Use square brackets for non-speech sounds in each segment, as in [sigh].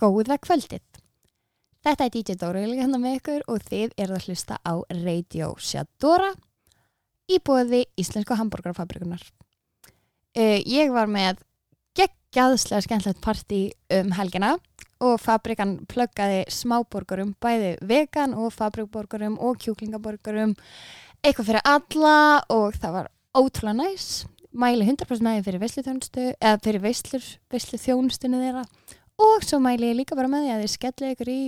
Góða kvöldið. Þetta er DJ Dóra hérna með ykkur og þið eruð að hlusta á Radio Shadora í bóði Íslensku Hamburgerfabrikunar. Uh, ég var með geggjaðslega skemmtilegt partí um helgina og fabrikan pluggaði smáborgurum, bæði vegan og fabrikborgurum og kjúklingaborgurum, eitthvað fyrir alla og það var ótrúlega næs. Mæli 100% með því fyrir veisluþjónustu, eða fyrir veislur, veisluþjónustunni þeirra og svo mæli ég líka bara með því að þið skellið ykkur í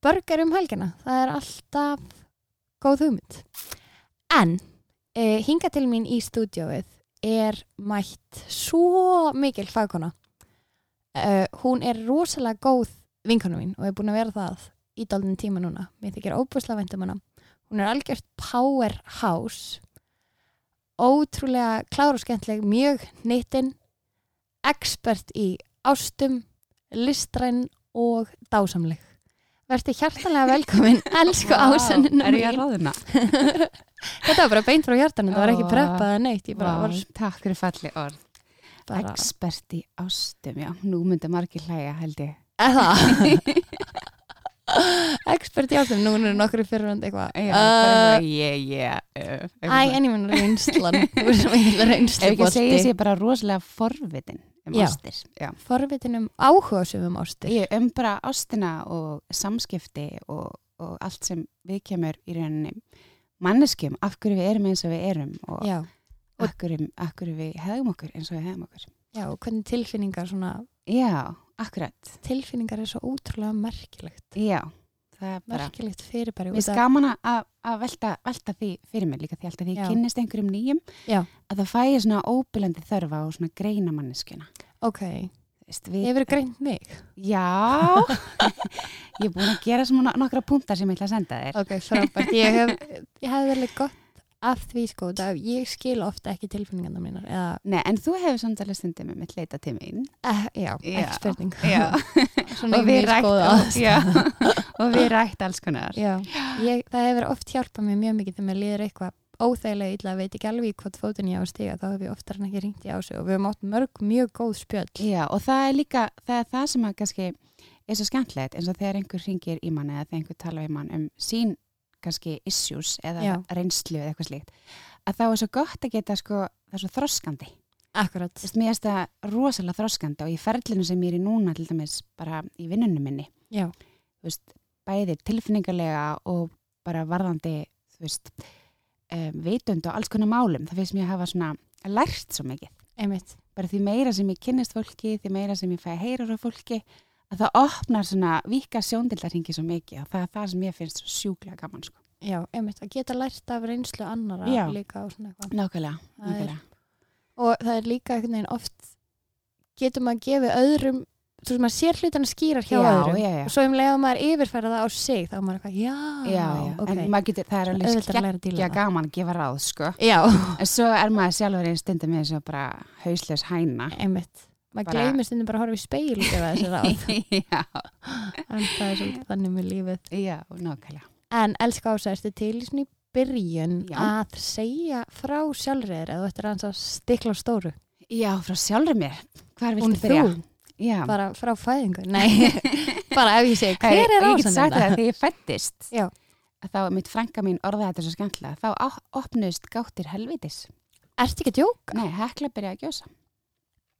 burger um helgina. Það er alltaf góð hugmynd. En eh, hinga til mín í stúdjóið er mætt svo mikil fagkona. Uh, hún er rosalega góð vinkonu mín og er búin að vera það í daldin tíma núna. Mér þykir óbúslega vendum hana. Hún er algjört powerhouse ótrúlega klár og skemmtileg, mjög nýttinn, expert í ástum, listræn og dásamleg. Verði hjartalega velkomin, [laughs] elsku Vá, ásennina Er ég að ráðuna? [laughs] Þetta var bara beint frá hjartanum, það var ekki preppað neitt, ég bara Vá, var Takk fyrir falli orð. bara... Expert í ástum, já. Nú myndi margir hlæja, held ég. Eða? [laughs] expert í ástum, nú er nokkur fyrirhund eitthvað. Já, Uh, ég, ég. uh, Æ, en ég mun reynslan, þú er svo mikil Ef reynslu ekki að segja sér bara rosalega forvitin um Já. ástir. Já. Forvitin um áhuga sem um ástir. Ég um bara ástina og samskipti og, og allt sem við kemur í rauninni manneskjum, af hverju við erum eins og við erum og Já, af hverju, af hverju við hefum okkur eins og við hefum okkur. já, og hvernig tilfinningar svona, Já, akkurat. tilfinningar er svo ótrúlega merkilegt. Já, það er bara... merkilegt fyrirbæri Mér finnst gaman að, að velta, velta því fyrir mér líka því alltaf því ég kynnist einhverjum nýjum Já. að það fæ ég svona óbylandi þörfa og svona greina manneskuna. ok, Veist, ég við, hefur greint mig Já, [laughs] ég er búin að gera svona nokkra punktar sem ég ætla að senda þér. ok, frábært, ég hef ég hef verið gott af því sko það, ég skil ofta ekki tilfinningarna mínar eða, Nei, en þú hefur samt alveg stundum með mitt leita til mín. eh, já, Já, ekki spurning [laughs] Já, og við aðstoð. já, og við rætt alls konar. ég, það hefur oft hjálpað mér mjög mikið þegar mér líður eitthvað óþægilega illa, veit ekki alveg í hvort fótinn ég á stiga, þá hef ég oftar en ekki ringt í ásug og við höfum átt mörg mjög góð spjöld Já, og það er líka, það er það sem að kannski er svo skemmtilegt eins og þegar einhver ringir í mann eða þegar einhver tala við mann um sín kannski issues eða Já. reynslu eða eitthvað slíkt, að þá er svo gott að geta sko, það er svo þroskandi. akkurat, Þess, mér finnst það rosalega þroskandi og í ferlinu sem ég er í núna til dæmis bara í vinnunum minni, já, þú veist, bæði tilfinningarlega og bara varðandi, þú veist, um, vitund og alls konar málum, það finnst mér að hafa svona lært svo mikið einmitt bara því meira sem ég kynnist fólki, því meira sem ég fæ að heyra frá fólki, að það opnar svona vika sjóndildarhingi svo mikið og það er það sem ég finnst sjúklega gaman sko. já, einmitt, að geta lært af reynslu annara Já. líka og svona eitthvað Nákvæmlega, Það er- nákvæmlega. og það er líka einhvern veginn oft getur maður gefið öðrum þú veist maður sér hlutina skýrar hjá Já, öðrum já, já. og svo um leið að maður yfirferða það á sig þá er maður eitthvað, já, Já, já, ok en maður getur, það er alveg að að það. gaman að gefa ráð, sko. En svo er maður sjálfur einn stundum með þess að bara hausleis hæna. einmitt maður gleymir stundum bara að horfa í speil gefa þessi ráð [laughs] en það er svolítið þannig með lífið já, nákvæmlega. en elsku ása, ertu til í byrjun Já. að segja frá sjálfriðir eða þú ættir að stikla á stóru Já, frá sjálfur mér. Hvar viltu byrja? Já. bara frá fæðingu nei, [laughs] bara ef ég segi, hver er Ég get sagt það að þegar ég fættist þá mitt frænka mín orðaði þetta svo skemmtilega þá opnuðust gáttir helvitis ertu ekki að djóka? Nei, hekla byrjaði að gjósa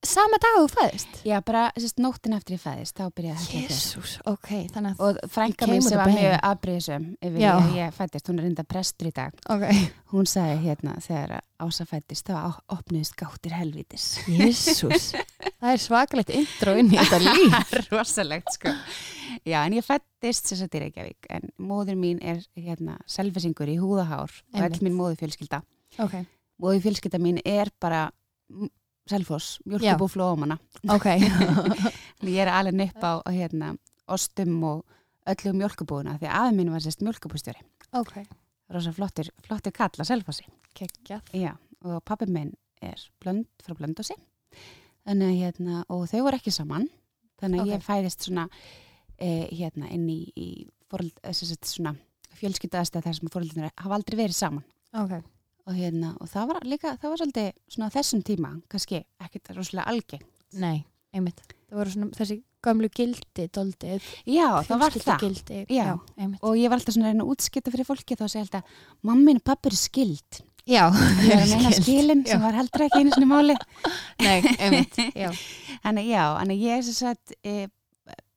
sama dag að þú fæðist? Já, bara sérst nóttin eftir ég fæðist þá byrjaði gjósa Jésús, ok, þannig að og frænka mín sem var mjög afbrýðisum yfir Já. ég fættist, hún er reynda prestur í dag. Ok, hún sagði hérna þegar Ása fættist þá opnuðust gáttir helvitis Jésús [laughs] það er svakalegt intro inn í þetta [laughs] líf. Rosalegt sko. Já, en ég fættist að Reykjavík en móður mín er hérna selfisingur í húðahár og Einmitt. öll mín móður fjölskylda ok, móður fjölskylda mín er bara m- Selfoss, mjölkubúflu og ómana ok. [laughs] Ég er alveg upp á hérna, ostum og öllu mjölkubúuna því að afi mín var sérst mjölkubústjóri ok, rosa flottir, flottir kall að Selfossi. Geggjað. Já, og pappi minn er blönd frá blöndósi hérna, og þau voru ekki saman. Þannig að Ok. ég fæðist svona e, hérna inn í, í foreld, eh, sem sagt, svona fjölskyldaðast þar sem fóröldinir hafa aldrei verið saman. Ok, og hérna, og það var líka, það var svolítið svona þessum tíma, kannski ekkert rosalega algengt nei, einmitt það voru svona þessi gömlu gildi doldið, Já, það var það. gildi Já. einmitt Og ég var alltaf svona reyna útskipta fyrir fólki þá sé ég alltaf, mammin og pappir er skild. já, Ég var meina skilin sem Já. var heldur ekki einu sinni máli. nei, einmitt, [laughs] já, Þannig já, þannig ég er sem sagt, e,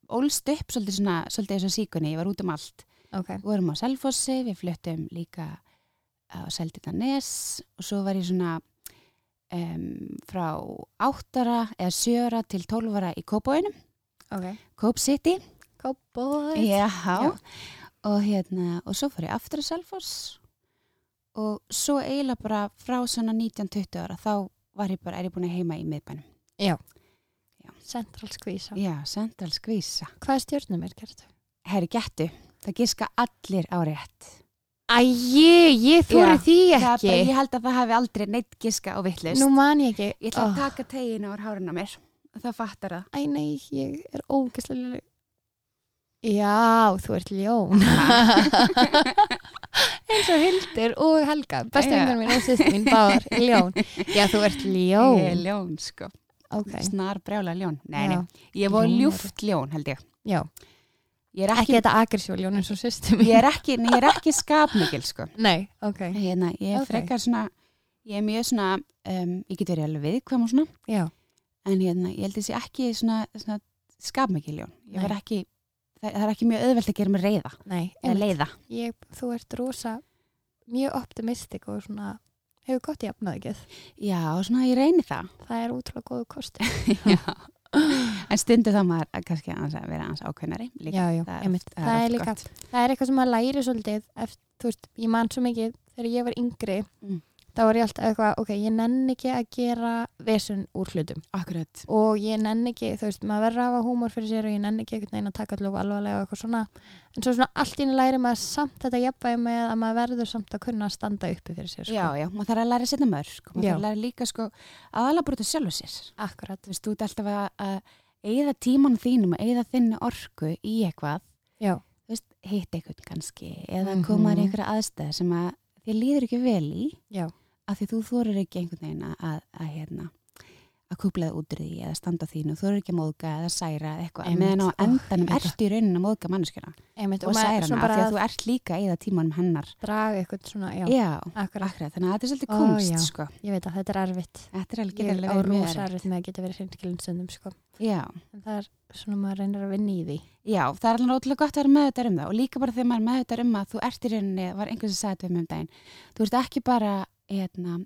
ólst upp svolítið svona, svolítið og síkunni, ég var út um allt. ok Við vorum á Selfossi, við fluttum líka á Selditanes og svo var ég svona um, frá áttara eða sjöra til tólfara í Kópóinum, ok, Kóp City. cowboy Já. Já. Og hérna, og svo fór ég aftur að Selfoss og svo eiginlega bara frá svona 19-20 ára þá var ég bara, er ég búin að heima í miðbænum. central squeeze Já, Sendal Skvísa. hvað stjórnum er gert? Herri, gettu, það giska allir á rétt. Æji, ég þóri því Það ekki bara, ég held að það hafi aldrei neitt giska á vittlust. nú man ég ekki Ég ætla að Oh. taka hárun á mér og það fattar það. Æ, nei, ég er ógæslega Já, þú ert ljón [laughs] eins og Hildur og Helga vingar mín og sýst mín báðar ljón Já, þú ert ljón Ég er ljón, sko. Ok, Snar brjála ljón. Nei, Já. nei. Ég eru- ljúft ljón, held ég. já, Ég er ekki ekki, þetta agresjóljón eins og sýstu mín ég er ekki, nei, ég er ekki skapmikil, sko. Nei, ok, Hérna, ég er Ok. frekar svona, ég er mjög svona, um, ég get verið alveg viðkvæm og svona, já, en hérna, ég held þessi ekki svona, svona skapmikil ljón. Ég var ekki, það, það er ekki mjög auðvelt að gera mig reyða, nei eða leiða. ég, Þú ert rosa mjög optimistik og svona hefur gott jafnað ekki Já, svona ég reyni það. það er útrúlega góðu kosti [laughs] Já. [gasps] En stundu þá maður að kannski að vera aðeins ákveðnari líka. Já, já, það er oft- það það er líka gott. það er eitthvað sem maður læri svolítið eftir, þú veist, ég man svo mikið þegar ég var yngri Mm. Þá var ég alltaf eitthvað, ok, ég nenn ekki að gera vesun úr hlutum Akkurat. og ég nenn ekki, þú veist, maður verður að hafa húmor fyrir sér og ég nenn ekki einhvern veginn að taka allavega alvarlega og eitthvað svona, en svo svona allt í einu læri maður samt þetta jafnvægi með að maður verður samt að kunna að standa uppi fyrir sér, sko. Já, já, maður þarf að læra að setja mörg. Maður þarf að læra líka sko aðalega brota sjálfur sér. Akkurat, Þú veist, þú ert alltaf að, að eigða tíman þínum eigða þinni orku í eitthvað, já, þú veist, hitt eitthvað kannski, eða Mhm. koma þér í einhverja aðstæð sem að þér líður ekki vel í, já, af því þú þorir ekki einhvern veginn að, að, að hérna, að kúplaða út úr því eða standa þínu, þú þorir ekki að móðga eða særa eða eitthvað, meðan á endanum veit ertu í raunin að móðga manneskjana og maður særa hana, því að að þú ert líka það tímanum hennar. draga eitthvað svona, já, Já, akkurat, akkurat, þannig að þetta er svolítið kunst, já. sko. ég veit að þetta er erfitt Þetta er alveg, verið mjög rosa erfitt. erfitt með að geta verið hreinskilin stundum, sko Já, en það er svona maður reynir að vinna í því já, það er alveg ótrúlega gott að vera meðvitað um það og líka bara þegar maður er meðvitað um að þú ert í rauninni, var einhvers að sagði þetta mig um daginn, þú ert ekki bara hérna,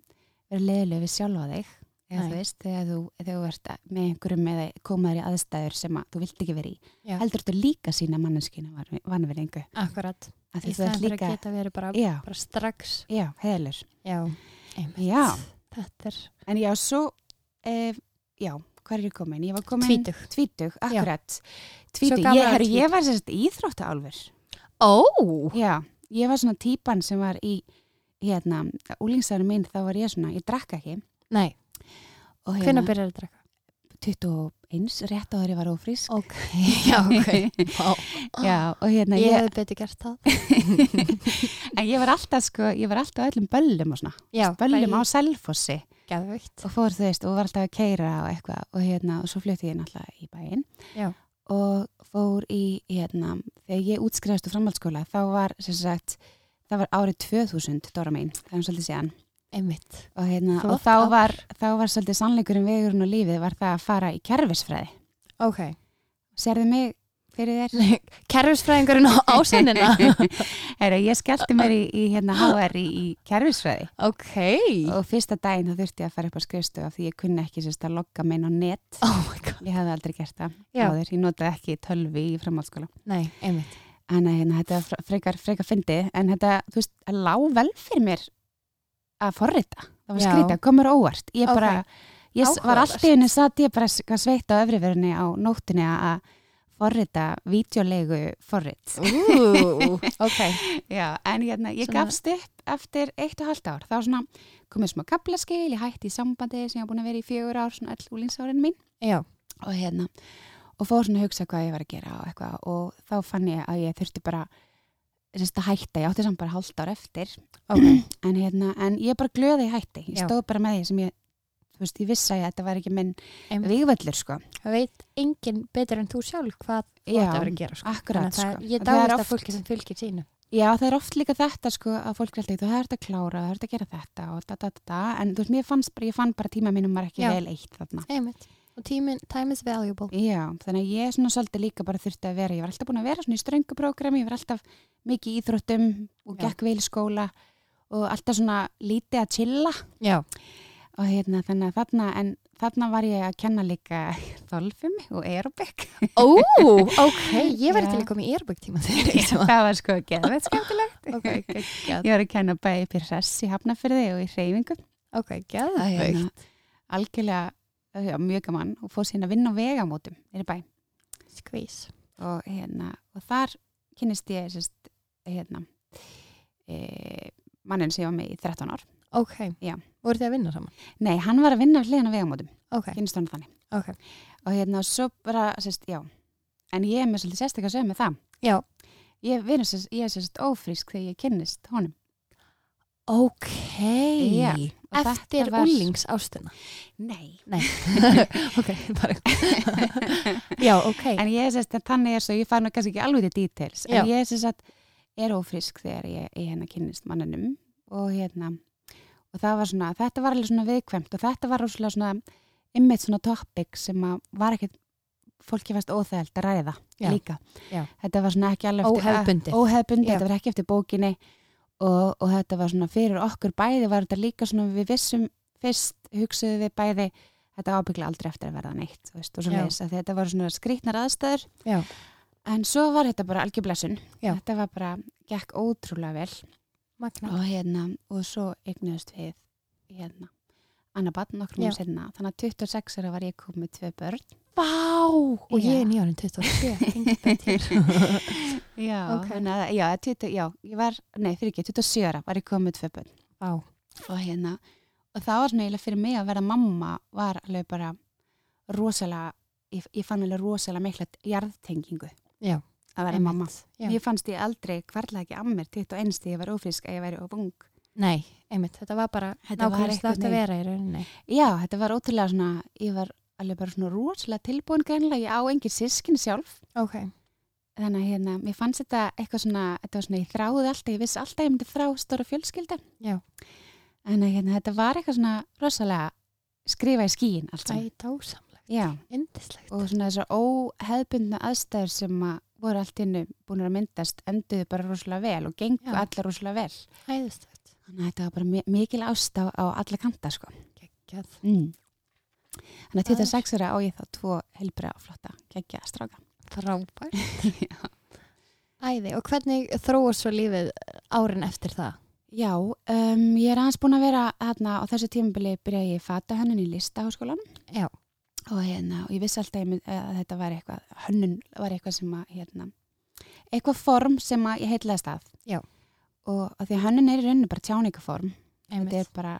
vera leiðileg við sjálfa þig eða Nei. þú veist, þegar þú, þegar þú ert með einhverjum eða komaður í aðstæður sem að þú vilt ekki vera í, Já. heldur þú líka sína manneskinu vanverðingu, akkurat, í stæðan fyrir að geta verið bara, bara strax. Já, heðalur já, einmitt. Já. þetta er en já, svo eh, já, hvað er ég komin? Ég var komin tvítug. Tvítug, akkurat. Tvítug, ég, tvítug. ég var sérst íþróttaálfur ó, Já, ég var svona típan sem var í hérna, úlingsæður minn þá var ég svona, ég drakk ekki. Nei, og hvernig hérna, byrjar að drekka? 21, rétt áður ég var ófrísk. Ok, [laughs] já, ok. [laughs] Já, og hérna ég ég, hefði betur gert það. [laughs] En ég var alltaf sko, ég var alltaf á öllum böllum og svona, já, böllum á Selfossi. Geðveikt. Og fór þú veist og var alltaf að keira og eitthvað. Og hérna, og svo flutti ég náttúrulega í bæinn. Já. og fór í hérna, þegar ég útskriðast úr framhaldsskóla, þá var sem sagt, það var árið 2000 Dóra mín, það er svolítið síðan. Einmitt, og, hérna, og þá, var, þá var svolítið sannleikurinn vegurinn og lífið var það að fara í kerfisfræði. Ok. Serðu mig fyrir þér? [laughs] kerfisfræðingurinn á ásennina [laughs] ég skellti mér í, í hérna HR í, í kerfisfræði. Ok, og fyrsta daginn þá þurfti ég að fara upp á skrifstu af því ég kunni ekki sérst að logga minn á net. Oh my god. Ég hafði aldrei gert það ég notaði ekki tölvi í framhaldsskóla. Nei, einmitt, en hérna, þetta frekar, frekar fyndið en þetta, þú veist, það lá vel fyrir mér að forrita. Það var skrítið, komur óvart. Ég bara, ég s- var allt í henni satt ég bara sveitt á öfriverðinni á nóttinni að forrita vídeolegu forrit. Ú, ok. [laughs] Já, en hérna, ég Svona- gafst upp eftir eitt og halvt ár. Það var svona, komið smá kaplaskil, ég hætti í sambandi sem ég var búin að vera í fjögur ár, svona all úlingsárin mín. já, Og hérna, og fór svona að hugsa hvað ég var að gera og eitthvað. Og þá fann ég að ég þurfti bara, þess að hætta, ég átti samt bara halvt ár eftir. [clears throat] ok En hérna, en ég bara glöði hætti. Ég stóð bara með því sem ég þú veist, ég vissi að þetta var ekki minn vigvöllur sko Það veit enginn betur en þú sjálf hvað þú átt að vera að gera. Sko. akkurat sko það, ég dáist að fólki sem fylgir sínu. Já, það er oft líka þetta sko að fólk alltaf, þú þetta að klára, þú þetta að gera þetta og da, da, da, da, en þú veist, mér fannst bara, ég fann bara tíma mínum var ekki Já. vel eitt þarna. Einmitt. Og tímin, time is valuable. Já, þannig að ég svona svolítið líka bara þurfti að vera, ég var alltaf búin að vera svona í ströngu prógrami, ég var alltaf mikið í íþróttum og gekk vel í skóla og alltaf svona lítið að chilla Já. og hérna þannig að þarna, en þarna var ég að kenna líka þolfumi og aerobik. Ó, [laughs] ok, ég var til að koma í aerobic tíma þegar ég sem það var sko geðveit skemmtilegt. Ok, geggjað. Ég var að kenna bæði upp í hafnafyrði og í hreyfingu. Ok, Það er geðveikt. hérna, algjörlega já, mjög gaman og fór síðan að vinna á vegamótum er í bæ og, hérna, og þar kynnist ég sérst, hérna, e, mannin sem ég var með í 13 ár Ok. Já. Voru þið að vinna saman? nei, hann var að vinna hliðan á vegamótum Ok. kynnist hann þannig Ok. og hérna, svo bara, sérst, já en ég er með svolítið sérstaklega sögum með það Já. ég, er sérst ófrísk þegar ég kynnist honum Ok. Já, Eftir var- úlings ástuna. nei Nei. [laughs] ok, bara. [laughs] Já, ok. en ég er sérst, þannig er svo, ég fær nú kannski ekki alveg til details, Já. en ég er sérst er ófrísk þegar ég, ég hérna kynnist manninum og hérna og það var svona, þetta var alveg svona viðkvæmt og þetta var rosalega svona ymmit svona topic sem að var ekkert fólki fast óþægild að ræða Já. líka. Þetta var svona ekki alveg Óhefðbundið. óhefbundið, Já. þetta var ekki eftir bókinni og, og þetta var svona fyrir okkur bæði var þetta líka svona við vissum fyrst hugsuðu við bæði þetta ábyggla aldrei eftir að verða neitt veist, og leis þetta var svona skrýtnar aðstæður Já. en svo var þetta bara algjör blessun Já. þetta var bara, gekk ótrúlega vel Magna. og hérna, og svo eignuðust við hérna, Anna Batn okkur um senna, þannig að 26 ára var ég komið tvö börn Vá! Og ég Já. er nýjárinn 27. Engin [laughs] betur. Já, Ok. þannig að, já, 20, já, ég var nei, fyrir ekki, 27 ára var ég komið tvö börn Vá. og hérna, og það var eiginlega fyrir mig að vera mamma var alveg bara rosalega, ég, ég fann alveg rosalega mikla jarðtengingu Já. að vera mamma. Já. Ég fannst ég aldrei hvarla ekki að mér 21 þegar ég var ófrísk að ég væri of ung. Nei, einmitt. Þetta var bara nákvæmlega státt að vera í rauninni. Já, þetta var ótrúlega svona, ég var alveg bara svona rosalega tilbúin greinlega, ég á engin sískin sjálf. Ok. Þannig að hérna, mér fannst þetta eitthvað svona, þetta var svona, ég þráði alltaf, ég vissi alltaf ég myndi þrá stóra fjölskylda. Já. En að, hérna, þetta var eitthvað svona rosalega skrifa í skíin allt Æ, saman. dásamlegt. Já, Indislegt. og svona þessar óheðbundna aðstæður sem að voru allt innu búin að myndast enduðu bara rosalega vel og gengu Já. allar rosalega vel. Æðislegt. Þannig að þetta var bara mi- mikil ást á, á alla kanta, sko. Geggjað. Mm. Þannig að Það er- 26 ára á ég þá tvo helbra og flotta geggja stráka. Frábært. [laughs] Æði. Og hvernig þróast svo lífið árin eftir það? Já, um, ég er aðeins búin að vera hérna á þessu tímabili byrja ég fata hönnun í listaháskólan Já. og, hérna, og ég vissi alltaf ég að þetta var eitthvað, hönnun var eitthvað sem að hérna, eitthvað form sem að ég heitlaðist að. Já. Og að því að hönnun er í rauninni bara tjáningaform. Einmitt. Þetta er bara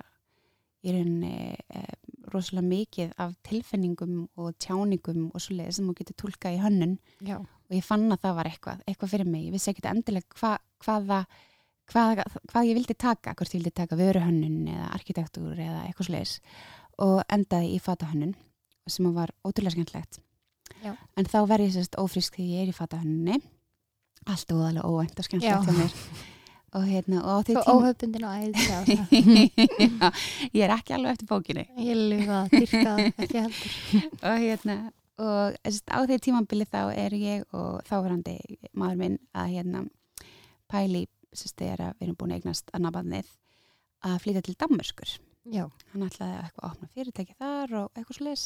í rauninni e, rosalega mikið af tilfinningum og tjáningum og svoleiði sem þú getur tólkað í hönnun Já. og ég fann að það var eitthvað, eitthvað fyrir mig. Ég vissi ekkert endilega hva, hvaða, hvað, hvað ég vildi taka, hvort ég vildi taka vöruhönnun eða arkitektúr eða eitthvað svoleiðis og endaði í fatahönnun sem var ótrúlega skemmtlegt. Já. En þá verð ég sérst ófrísk þegar ég er í fatahönnunni. Allt óðalega óvænt og skemmtlegt hjá mér. [laughs] Og hérna, og á því tíma... óhefbundin og æði [laughs] sjá. Já, ég er ekki alveg eftir bókinni. Ég lufa að dyrka það ekki heldur. [laughs] og hérna og sest, á því tímambili þá er ég og þáverandi maður minn að hérna pæli þegar að við erum búin að eignast annabannið að flytja til Danmörskur Já. hann ætlaði að eitthvað að opna fyrirtæki þar og eitthvað svo leis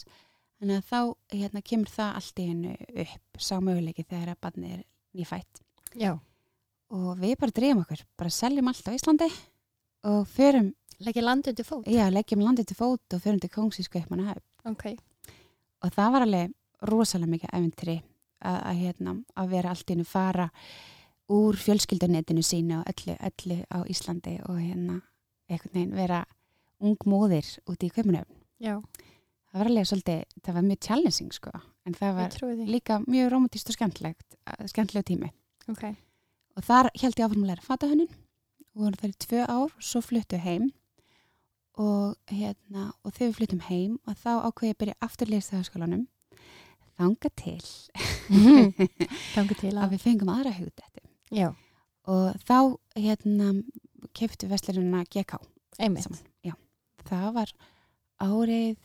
þannig að þá hérna, kemur það allt í hennu upp sá möguleiki þegar að bannið er nýfætt Já. Og við bara dreyjum okkur, bara seljum allt á Íslandi og förum, Leggja land undir fót. já, leggjum landið til fót og förum til Kongsísku upp manna Ok. og það var alveg rosalega mikið eventri að, að, hérna, að vera allt í hennu fara úr fjölskyldunetinu sínu og öllu, öllu á Íslandi og hérna einhvern veginn vera ung móðir út í. Já. Það var alveg svolítið, það var mjög challenging sko, en það var líka mjög romantist og skemmtlegt, skemmtlega tími. Ok. Og þar held ég áfram að læra fatahönnun. Og voru þar í tvö ár, svo fluttu heim. Og hérna og þegar við flyttum heim og þá ákveði ég að byrja aftur listafaskólanum þanga til. [laughs] Gangu til að að við fengum aðra hugdætti og þá hérna keftu vestlurina GK. Já, það var árið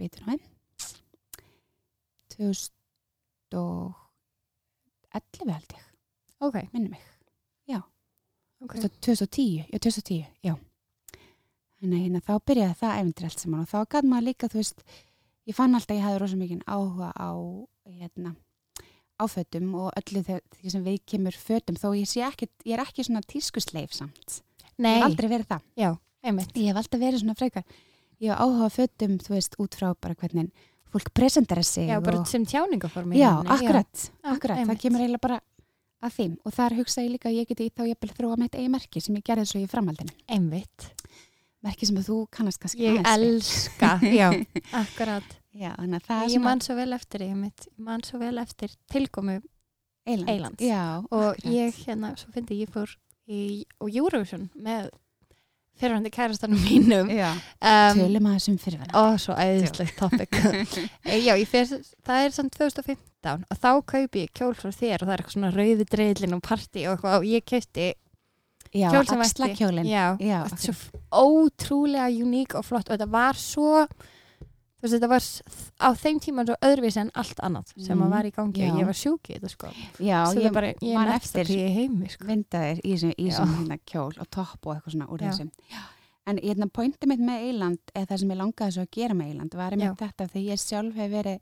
beitur á enn. 2011 held ég, Ok, minni mig. Ok. 2010, já 2010, já. Þannig hérna, þá byrjaði það eftir allt saman og þá gæt maður líka, þú veist ég fann alltaf að ég hafði rosa mikið áhuga á hérna, áfötum og öllu því sem við kemur fötum þó ég sé ekki, ég er ekki svona tískusleif samt, ég Nei, hef aldrei verið það. Já, einmitt. Ég hef alltaf verið svona frekar. Ég hef áhuga fötum, þú veist, út frá bara hvernig fólk presentera sig Já, bara og, sem tjáningaformi já, akkurat, Já, akkurat. Það einmitt. kemur eiginlega bara að þeim og þar hugsa ég líka að ég geti þá ég þróa mitt eigi merki sem ég gerði svo í framhaldinu Einmitt merki sem þú kannast kannski Ég elska, já, [laughs] akkurat Já, þannig að það er Ég man svo vel eftir ég mitt, man svo vel eftir tilkomu Eyland. Eylands. Já, og akkurat. ég hérna, svo fyndi ég fór í og Eurovision með fyrirhandi kærastanum mínum. Um, tölum að þessum fyrir og svo æðislegt topic. [laughs] Já, fer, það er samt 2015 og þá kaupi ég kjól frá þér og það er eitthvað svona rauði dreilin og party og og ég Já, kjól sem vætti- Já, Já, er svo ótrúlega uník og flott og þetta var svo þú veist, þetta var á þeim tíma svo öðruvísi en allt annað sem að var í gangi Já. ég var sjúki þetta sko Já, Svo ég bara, ég man eftir- því ég heimi sko. vindaðir í þessum, hérna, kjól og topp og eitthvað svona úr Já. þessum en hérna, pointið mitt með Eiland eða það sem ég langaði svo að gera með Eiland var einmitt þetta þegar ég sjálf hef verið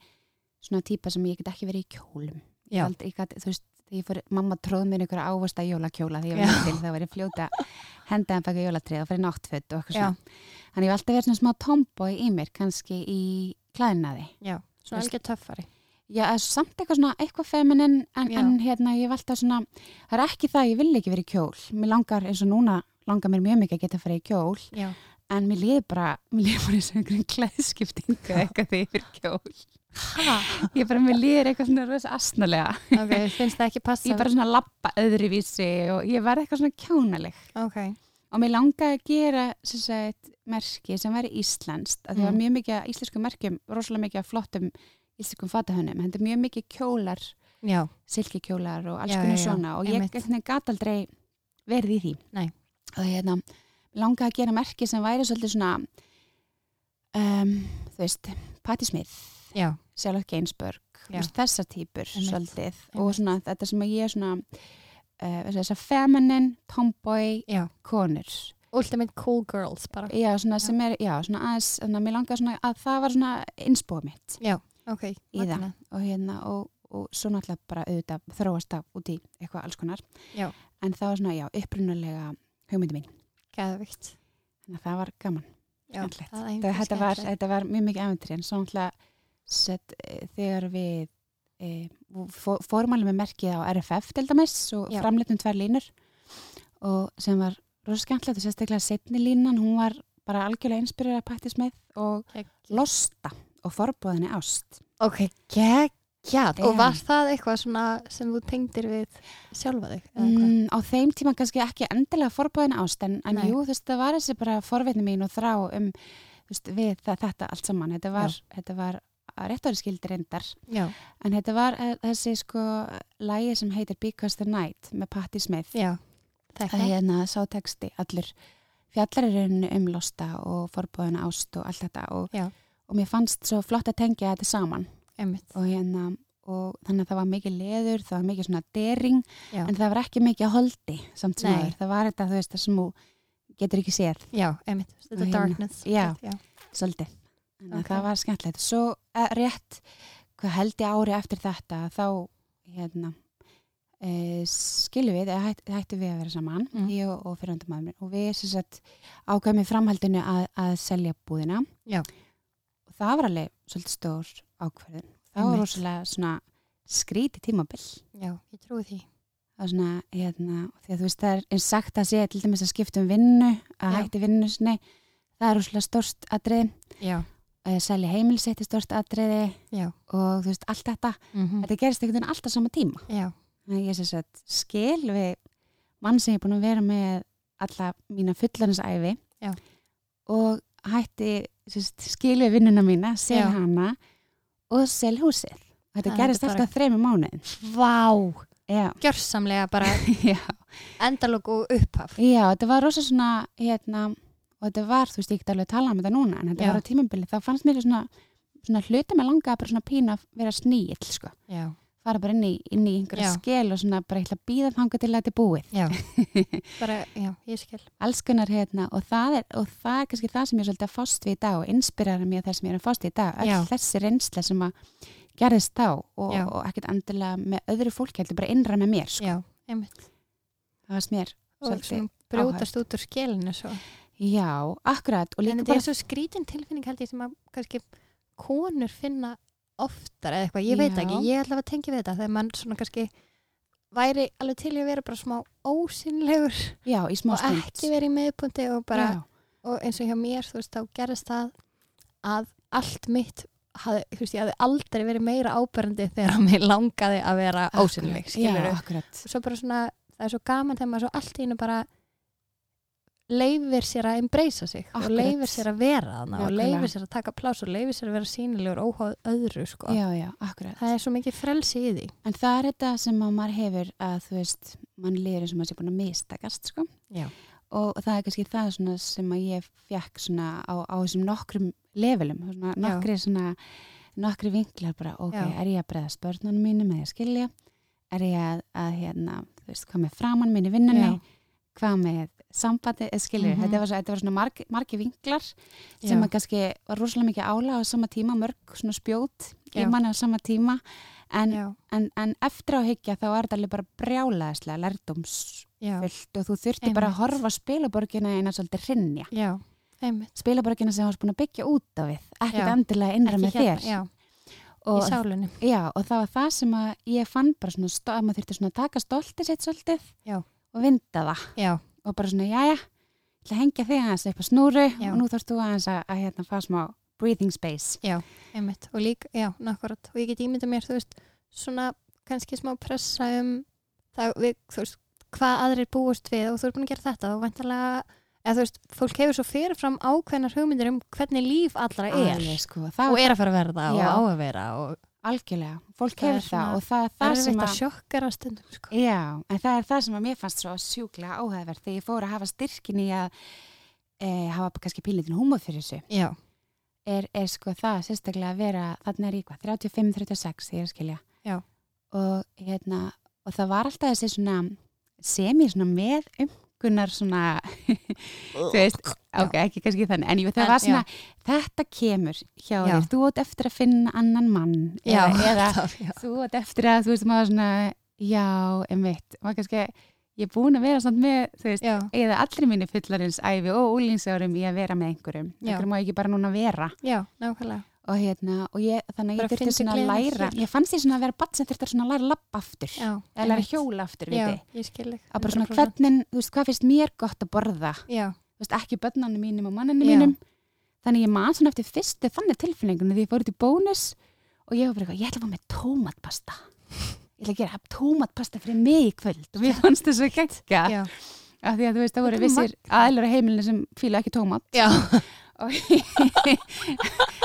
svona típa sem ég get ekki verið í kjólum aldrei, gat, þú veist, fór mamma tróð mér einhverja ávasta jólakjóla þegar ég var til það var ég fljóta henda að baka jólatrið og fyrir náttföt og eitthvað svona. Þannig ég hef alltaf verið svona smá tomboy í mér kannski í klæðnaði. Já, svona alveg töffari. Já, samt eitthvað svona, eitthvað feminin en, en hérna ég hef alltaf svona það er ekki það, ég vil ekki vera í kjól. Mér langar eins og núna, langar mér mjög mikið að geta að fara í kjól, Já, en mér líður bara mér líður bara eins og einhverjum [laughs] þegar ég ég bara, mér líður eitthvað svona rosa asnalega. Ok, finnst það ekki passa? Ég bara svona lappa öðruvísi og ég verð eitthvað svona kjánaleg. Ok, og mér langaði að gera sem sagt, merki sem væri íslenskt að því var Mm. mjög mikið af íslenskum merkjum rosalega mikið af flottum íslenskum fatahönnum er mjög mikið kjólar já, silkikjólar og alls konar svona. Og ég gat aldrei verið í því. Nei. og hérna, mig langaði að gera merki sem væri svolítið svona um, þú veist Patti Já. veist, þessar Einmitt. svolítið og Einmitt. svona þetta sem ég er svona uh, þessar feminine, tomboy já konur Ultimate cool girls bara já, svona Já. sem er, já, svona aðeins þannig að mér langaði svona að það var svona innspóð mitt Já, ok Í það. og hérna og, og svo náttúrulega bara auðvitað þróast það út í eitthvað alls konar Já. en það var svona, já, upprunalega hugmyndi mín, Geðvikt þannig að það var gaman Já, Skemmtilegt. það er þetta, einhver þetta, var, mjög mikið æfintri en svo náttúrulega sett, e, þegar við e, fórum alveg með merkið á RFF til dæmis og framleitum tvær línur og sem var rosa skemmtilegt og sérstaklega setni línan, hún var bara algjörlega inspirerað að pættis með og Geggjað. losta og forbóðinni ást Ok, Og Já. var það eitthvað svona sem þú tengdir við sjálfa þig? Mm, á þeim tíma kannski ekki endilega forbóðin ást en, en jú, þú veist, það var þessi bara forveitni mín og þrá um veist, við það, þetta allt saman þetta var, þetta var rétt árið skildi reyndar. Já, en þetta var eh, þessi sko lægi sem heitir Because the Night með Patti Smith. Já það Þekka hérna sá texti allur. Fjallar er rauninu um losta og forbóðin ást og allt þetta og, og mér fannst svo flott að tengja þetta saman. Og hérna og þannig að það var mikið leður, það var mikið svona dering Já, en það var ekki mikið að holdi samt sem aður, það var þetta þú veist það sem þú getur ekki séð. Já einmitt. Þetta er hérna- darkness já. svolítið, þannig að Ok. það var skemmtilegt. Svo eh, rétt hvað held ég ári eftir þetta þá hérna e, skilum við, eða hætt, hættu við að vera saman Mm. ég og, og mér og við sagt ákvæmum í framhaldinu að, að selja búðina. Já. og það var alveg svolítið stór ákverðin það var rosalega svona skríti tímabill já, ég trúi því. Það er svona, hérna, því að þú veist það er eins sagt að sé til dæmis að skipta um vinnu að Já. hætti vinnu sinni. Það er rosalega stórst atriði. Já, að selja heimilsetti stórst atriði já og þú veist, allt þetta mm þetta gerist einhvern veginn alltaf sama tíma þannig að ég sé að skil við mann sem ég er búin að vera með alla mína fullaninsæfi Já. og hætti sérst, skilu vinnuna mína, sel hana og sel húsið. Þetta Það gerist er bara- alltaf þrejum mánuðin. Vá, Já, gjörsamlega bara [laughs] já. endalók og upphaf. Já, þetta var rosa svona, hérna, og þetta var, þú veist, ég get alveg að tala um þetta núna, en þetta Já. var á tímabili, þá fannst mér svona, svona hluti með langa bara svona pína að vera sníill, sko. Já, Fara bara inn í, inn í einhverja Já. skil og svona bara eitthvað býða þanga til að þetta er búið. já, [laughs] bara, já, ég skil. Alls konar, hérna, og það er, og það er kannski það sem ég er svolítið að fást við í dag og inspirera mér það sem ég er að fást við í dag. Já. Öll þessi reynsla sem að gerðist þá og, Já. og ekkert endilega með öðru fólki, heldur bara innra með mér, sko. Já, einmitt. Það var mér Og svolítið. svona brjótast út úr skilinu svo. Já, akkurat, og En líka þetta bara er svo skrítin tilfinning held ég sem að kannski konur finna oftar eða eitthvað, ég veit Já. ekki, ég ætla að tengja við þetta þegar mann svona kannski væri alveg til að vera bara smá ósynlegur Já, í smá og stund. ekki vera í meðpunti og bara, Já. og eins og hjá mér þú veist, þá gerist það að allt mitt hafði, þú veist, ég hafði aldrei verið meira áberandi þegar mér langaði að vera ósynleg, skilur Já, akkurat. svo bara svona, það er svo gaman þegar maður svo allt í einu bara leifir sér að embracea sig og Akkurat. leifir sér að vera þarna og leifir sér að taka pláss og leifir sér að vera sínilegur óháð öðru sko. Já, já, akkurat. það er svo mikið frelsi í því En það er þetta sem að maður hefur að þú veist, mann liður eins og maður sé búin að mistakast, sko. Já. Og það er kannski það svona sem að ég fekk svona á, á þessum nokkrum levelum, svona Já. nokkri svona, nokkri vinklar bara, ok, Já. er ég að breyða spörnunum mínu með að skilja? Er ég að, að hérna, þú veist, hvað með framann mín í vinnunni? Já. Hvað með sambandi, eða skilju, Mhm. þetta þetta var svona margi, margi vinklar Já. sem að kannski var rosalega mikið ála á sama tíma, mörg svona spjót í Já. manni á sama tíma en, já, en, en eftir á higgja þá er þetta alveg bara brjálaðislega lærdómsfullt já, og þú þurfti bara að Einmitt. horfa spilaborgina eina svolítið hrinja já, einmitt spilaborgina sem þú varst búin að byggja út á við ekkert Já. endilega innra með hérna, þér já, og, í sálinni já, og það var það sem ég fann bara svona að maður þurfti að taka stoltið sitt svolítið Já. og vinda það já, og bara svona, jæja, ég ætla að hengja þig aðeins upp á snúru Já. og nú þarfst þú aðeins að, að hérna fá smá breathing space einmitt og líka, já, nakkurat og ég get ímynda mér, þú veist, svona kannski smá pressa um það, við, þú veist, hvað aðrir búist við og þú ert búin að gera þetta og vantarlega eða þú veist, fólk hefur svo fyrirfram ákveðnar hugmyndir um hvernig líf allra er Alveg, sko, og er að fara að verða og Já. á að vera og algjörlega, fólk hefur það og það er það sem að að sjokkara stundum sko. Já, en það er það sem að mér fannst svo sjúklega áhæðverð þegar ég fór að hafa styrkin í að e, hafa kannski pílitin húmóð fyrir þessu já, er, er sko það sérstaklega að vera þarna er hvað, 35-36 ég er að skilja Já. og, hérna, og það var alltaf þessi svona sem ég svona með umgunnar svona [laughs] þú veist, [laughs] ok, ekki kannski þannig en ég, það En, var svona, þetta kemur hjá Já. þér, þú átt eftir að finna annan mann já, eða, [laughs] já. þú ert eftir að þú veist maður svona já, emitt, maður kannski ég er búin að vera samt með þú veist, já, eða allri mínu fullarins æfi og úlingsárum í að vera með einhverjum. Já. einhverjum má ekki bara núna vera. Já, nákvæmlega og hérna, og ég, þannig að ég þurfti svona að læra. ég fannst því svona að vera badd sem þurfti svona að læra lappa aftur. Já, eða læra hjóla aftur, já, viti að bara svona 100%. hvernig, þú veist, hvað finnst mér gott að borða? Já, þú veist, ekki börnanum mínum og mannanum Já. mínum. Þannig ég man svona eftir fyrstu þannig tilfinningunum því ég fór út í bónus og ég var bara eitthvað, ég ætla að fá með tómatpasta. Ég ætla að gera tómatpasta fyrir mig í kvöld. Og mér fannst það svo af því að þú veist, það voru Þetta vissir aðlur á heimilinu sem fíla ekki tómat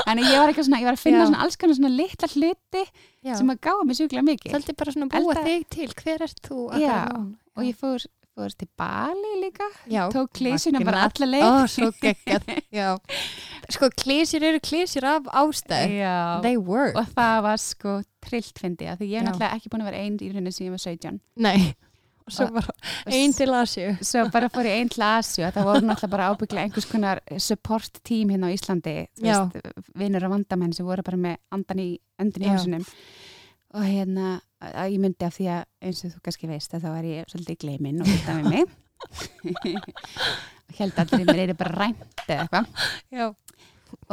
þannig ég var eitthvað svona, ég var að finna svona alls konar svona litla hluti já. sem að gáða mig sjúklega mikið. Svolítið bara svona búa Elda- þig til, hver ert þú Já, og ég fór, fór til Bali líka já, tók klísina bara alla leið. Ó, svo geggjað. Já, sko klísjur eru klísjur af ástæð Já. They work. Og það var sko trillt fyndi að því ég er náttúrulega ekki búin að vera einn í rauninni sem ég var 17 Nei, svo Og- bara ein til Asju svo bara fór ég einn til Asju það voru náttúrulega bara ábygglega einhvers konar support team hérna á Íslandi vinnur og vandamenn sem voru bara með andan í öndin í Já. hausunum og hérna ég myndi af því að eins og þú kannski veist að þá var ég svolítið gleimin og þetta með mig. [laughs] Og held allir í mér er bara rænt eða eitthvað.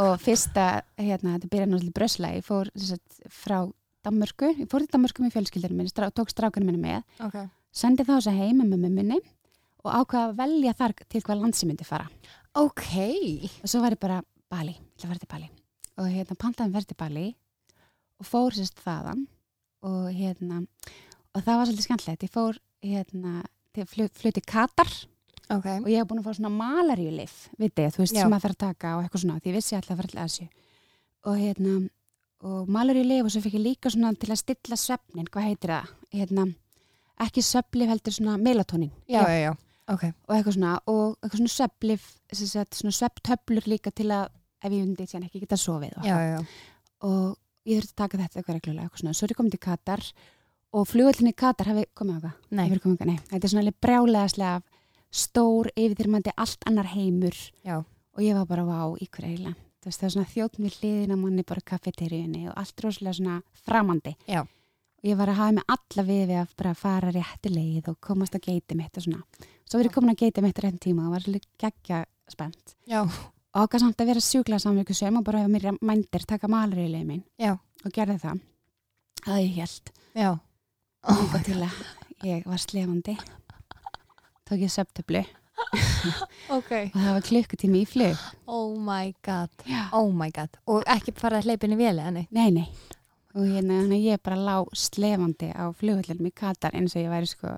Og fyrsta, hérna, þetta byrjaði náttúrulega Brösla, ég fór sagt, frá Danmörku, ég fór til Danmörku með fjölskyldinu minni, strá, tók strákunum minni með. Ok sendi þá þess að heima með mömmunni og ákvaða að velja þar til hvað land sem myndi fara. Ok, og svo var ég bara Bali, ég ætla að fara til Bali. Og hérna pantaði verið til Bali og fór sérst þaðan og hérna og það var svolítið skemmtilegt, ég fór hérna til flut, fluti Katar ok, og ég hef búin að fá svona malaríulif vitið, þú veist, Já. sem maður þarf að taka og eitthvað svona, því ég vissi alltaf að fara til Asju og hérna, og malaríulif og svo fikk ég líka svona til að stilla svefnin, hvað heitir það? Hérna, ekki sveflif heldur svona melatonin já, já, já, ok, og eitthvað svona, og eitthvað svona sagt, svona svefntöflur líka til að ef ég undi ekki geta sofið og, já, og ég þurfti að taka þetta eitthvað reglulega, eitthvað svona, svo er ég komin til Katar og flugvöldinni Katar hafi komið á hvað nei, komið, þetta er svona brjálegaslega stór, yfirþyrmandi, allt annar heimur. Já, og ég var bara í hver eiginlega. Það er svona þjótt með hliðina manni bara kaffeteríunni og allt rosalega svona framandi. Já. Og ég var að hafa mig alla við við að bara fara rétti leið og komast að geiti mitt og svona. Svo verið komin að geiti mitt rétt tíma og var svolítið geggja spennt. já, Og ákvað samt að vera sjúkla samvíku sem og bara hefa mér mændir taka malariðlega minn já, og gerði það. Það ég held. já, Oh til að ég var slefandi. Tók ég söptöflu ok, og það var klukkutími í flug. Oh my god, oh my god, og ekki fara að hleypa inn í véli, enni, nei, nei og hérna, þannig að ég bara lá slefandi á flugvöldinum í Katar eins og ég væri sko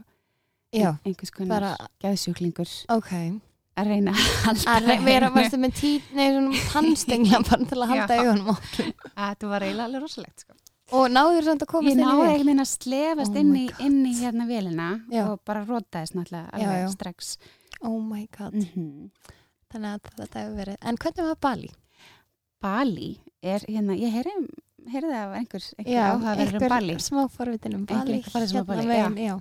já, einhvers konar bara, geðsjúklingur ok, að reyna að vera, varstu með tí, nei, svona tannstengla bara til að halda Já. augunum á, að þetta var eiginlega alveg rosalegt sko. og náður samt að komast ég inn í náði vél, einhvern veginn að slefast Oh inn, í, inn í hérna vélina Já. og bara rótaðist náttúrulega Já, alveg já. strax oh my god, mm þannig að þetta hefur verið, en hvernig var Bali? Bali er hérna, ég heyri heyrði það af einhver, einhver áhuga að vera um Bali. smá forvitin um Bali, var Bali, megin, já,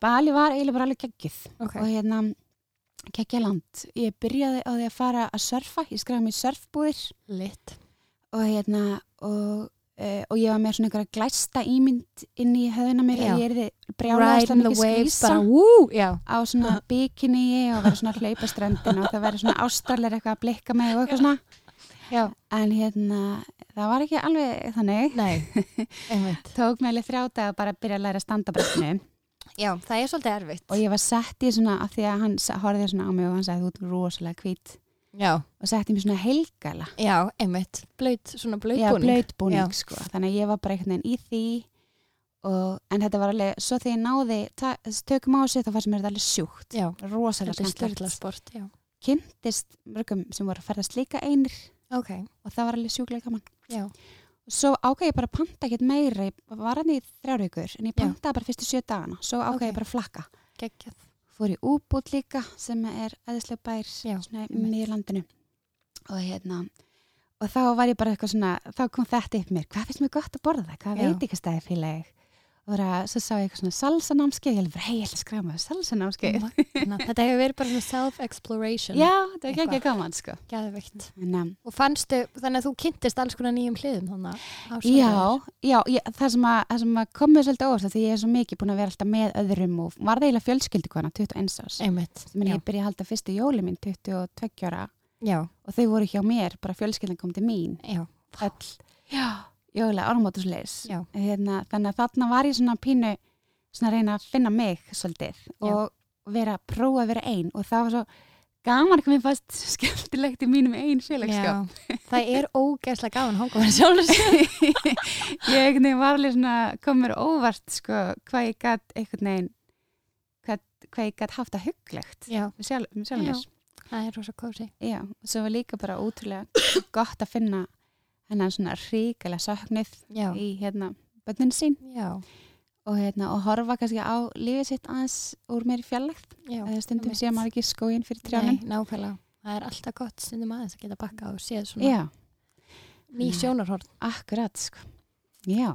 Bali var eiginlega bara alveg geggjuð. Ok, og hérna geggja land. Ég byrjaði á því að fara að surfa, ég skræði mér surfbúðir. Lit, og hérna og, uh, og ég var með svona einhverja glæsta ímynd inn í höfðina mér Já. að ég erði in the mikið skvísa já, á svona [laughs] bikini og vera svona að hlaupa ströndin og það verið svona ástralir eitthvað að blikka mig og eitthvað svona. Já, en hérna það var ekki alveg þannig. Nei, [laughs] einmitt, tók mig alveg þrjá dag bara að byrja að læra standabrættinu já, það er svolítið erfitt, og ég var sett í svona af því að hann horfði svona á mig og hann sagði þú ert rosalega hvít. Já, og setti mér svona heilgala. Já, einmitt, blöyt, svona blöyt Já, búning, blöytbúning sko. Þannig að ég var bara einhvern veginn í því og, en þetta var alveg, svo þegar ég náði tökum á sig þá fannst mér þetta alveg sjúkt. Já, rosalega þetta er styrla skemmtilegt sport, já, kynntist mörgum sem voru að ferðast líka einir ok, og það var alveg sjúklega gaman. Já, og svo ákveði ég bara að panta ekkert meira ég var hann í þrjár vikur en ég pantaði bara fyrstu sjö dagana. Svo ákveði Ok. ég bara að flakka. Geggjað, fór í úbútt líka sem er aðeinslega bær miður landinu. Og hérna og þá var ég bara eitthvað svona þá kom þetta upp mér, hvað finnst mér gott að borða? Hvað Já. veit ekki stæði fíla ég og svo sá ég eitthvað svona salsanámskeið ég hefði, hei, ég ætla að skræma salsanámskeið. Magna. þetta hefur verið bara svona self-exploration, já, þetta var ekki gaman sko. um, og fannstu, þannig að þú kynntist alls konar nýjum hliðum þannig já, já ég, það sem að, að kom mér svolítið óvart því ég er svo mikið búin að vera alltaf með öðrum og var það eiginlega fjölskyldu kona 21 ás einmitt, Meni, já, ég byrja að halda fyrstu jóli mín 22 ára. Já, og þau voru hjá mér, bara fjölskyldan kom til mín já, já, jóla, áramótusleis Já. hérna, þannig að þarna var ég svona pínu svona að reyna að finna mig svolítið Já. og vera, prófa að vera ein og það var svo gaman ekki mér fast skemmtilegt í mínum ein félagsskap. Já, [laughs] það er ógeðslega hanga verið sjálfur sér. [laughs] Ég var alveg svona kom mér óvart sko hvað ég gætt einhvern veginn hvað, hvað ég gætt haft að hugglegt já, sjálf, með sjálf Já. mér. Það er rosa kósi Já, og svo var líka bara útrúlega [coughs] gott að finna hennan svona ríkilega söknuð já, í hérna bönnin sín. Já, og, hérna, og horfa kannski á lífið sitt aðeins úr mér fjallægt eða stundum sé maður ekki skóin fyrir trjánum. Nákvæmlega, það er alltaf gott stundum aðeins að geta bakka og séð svona Já, ný sjónarhorn. Akkurat sko. Já,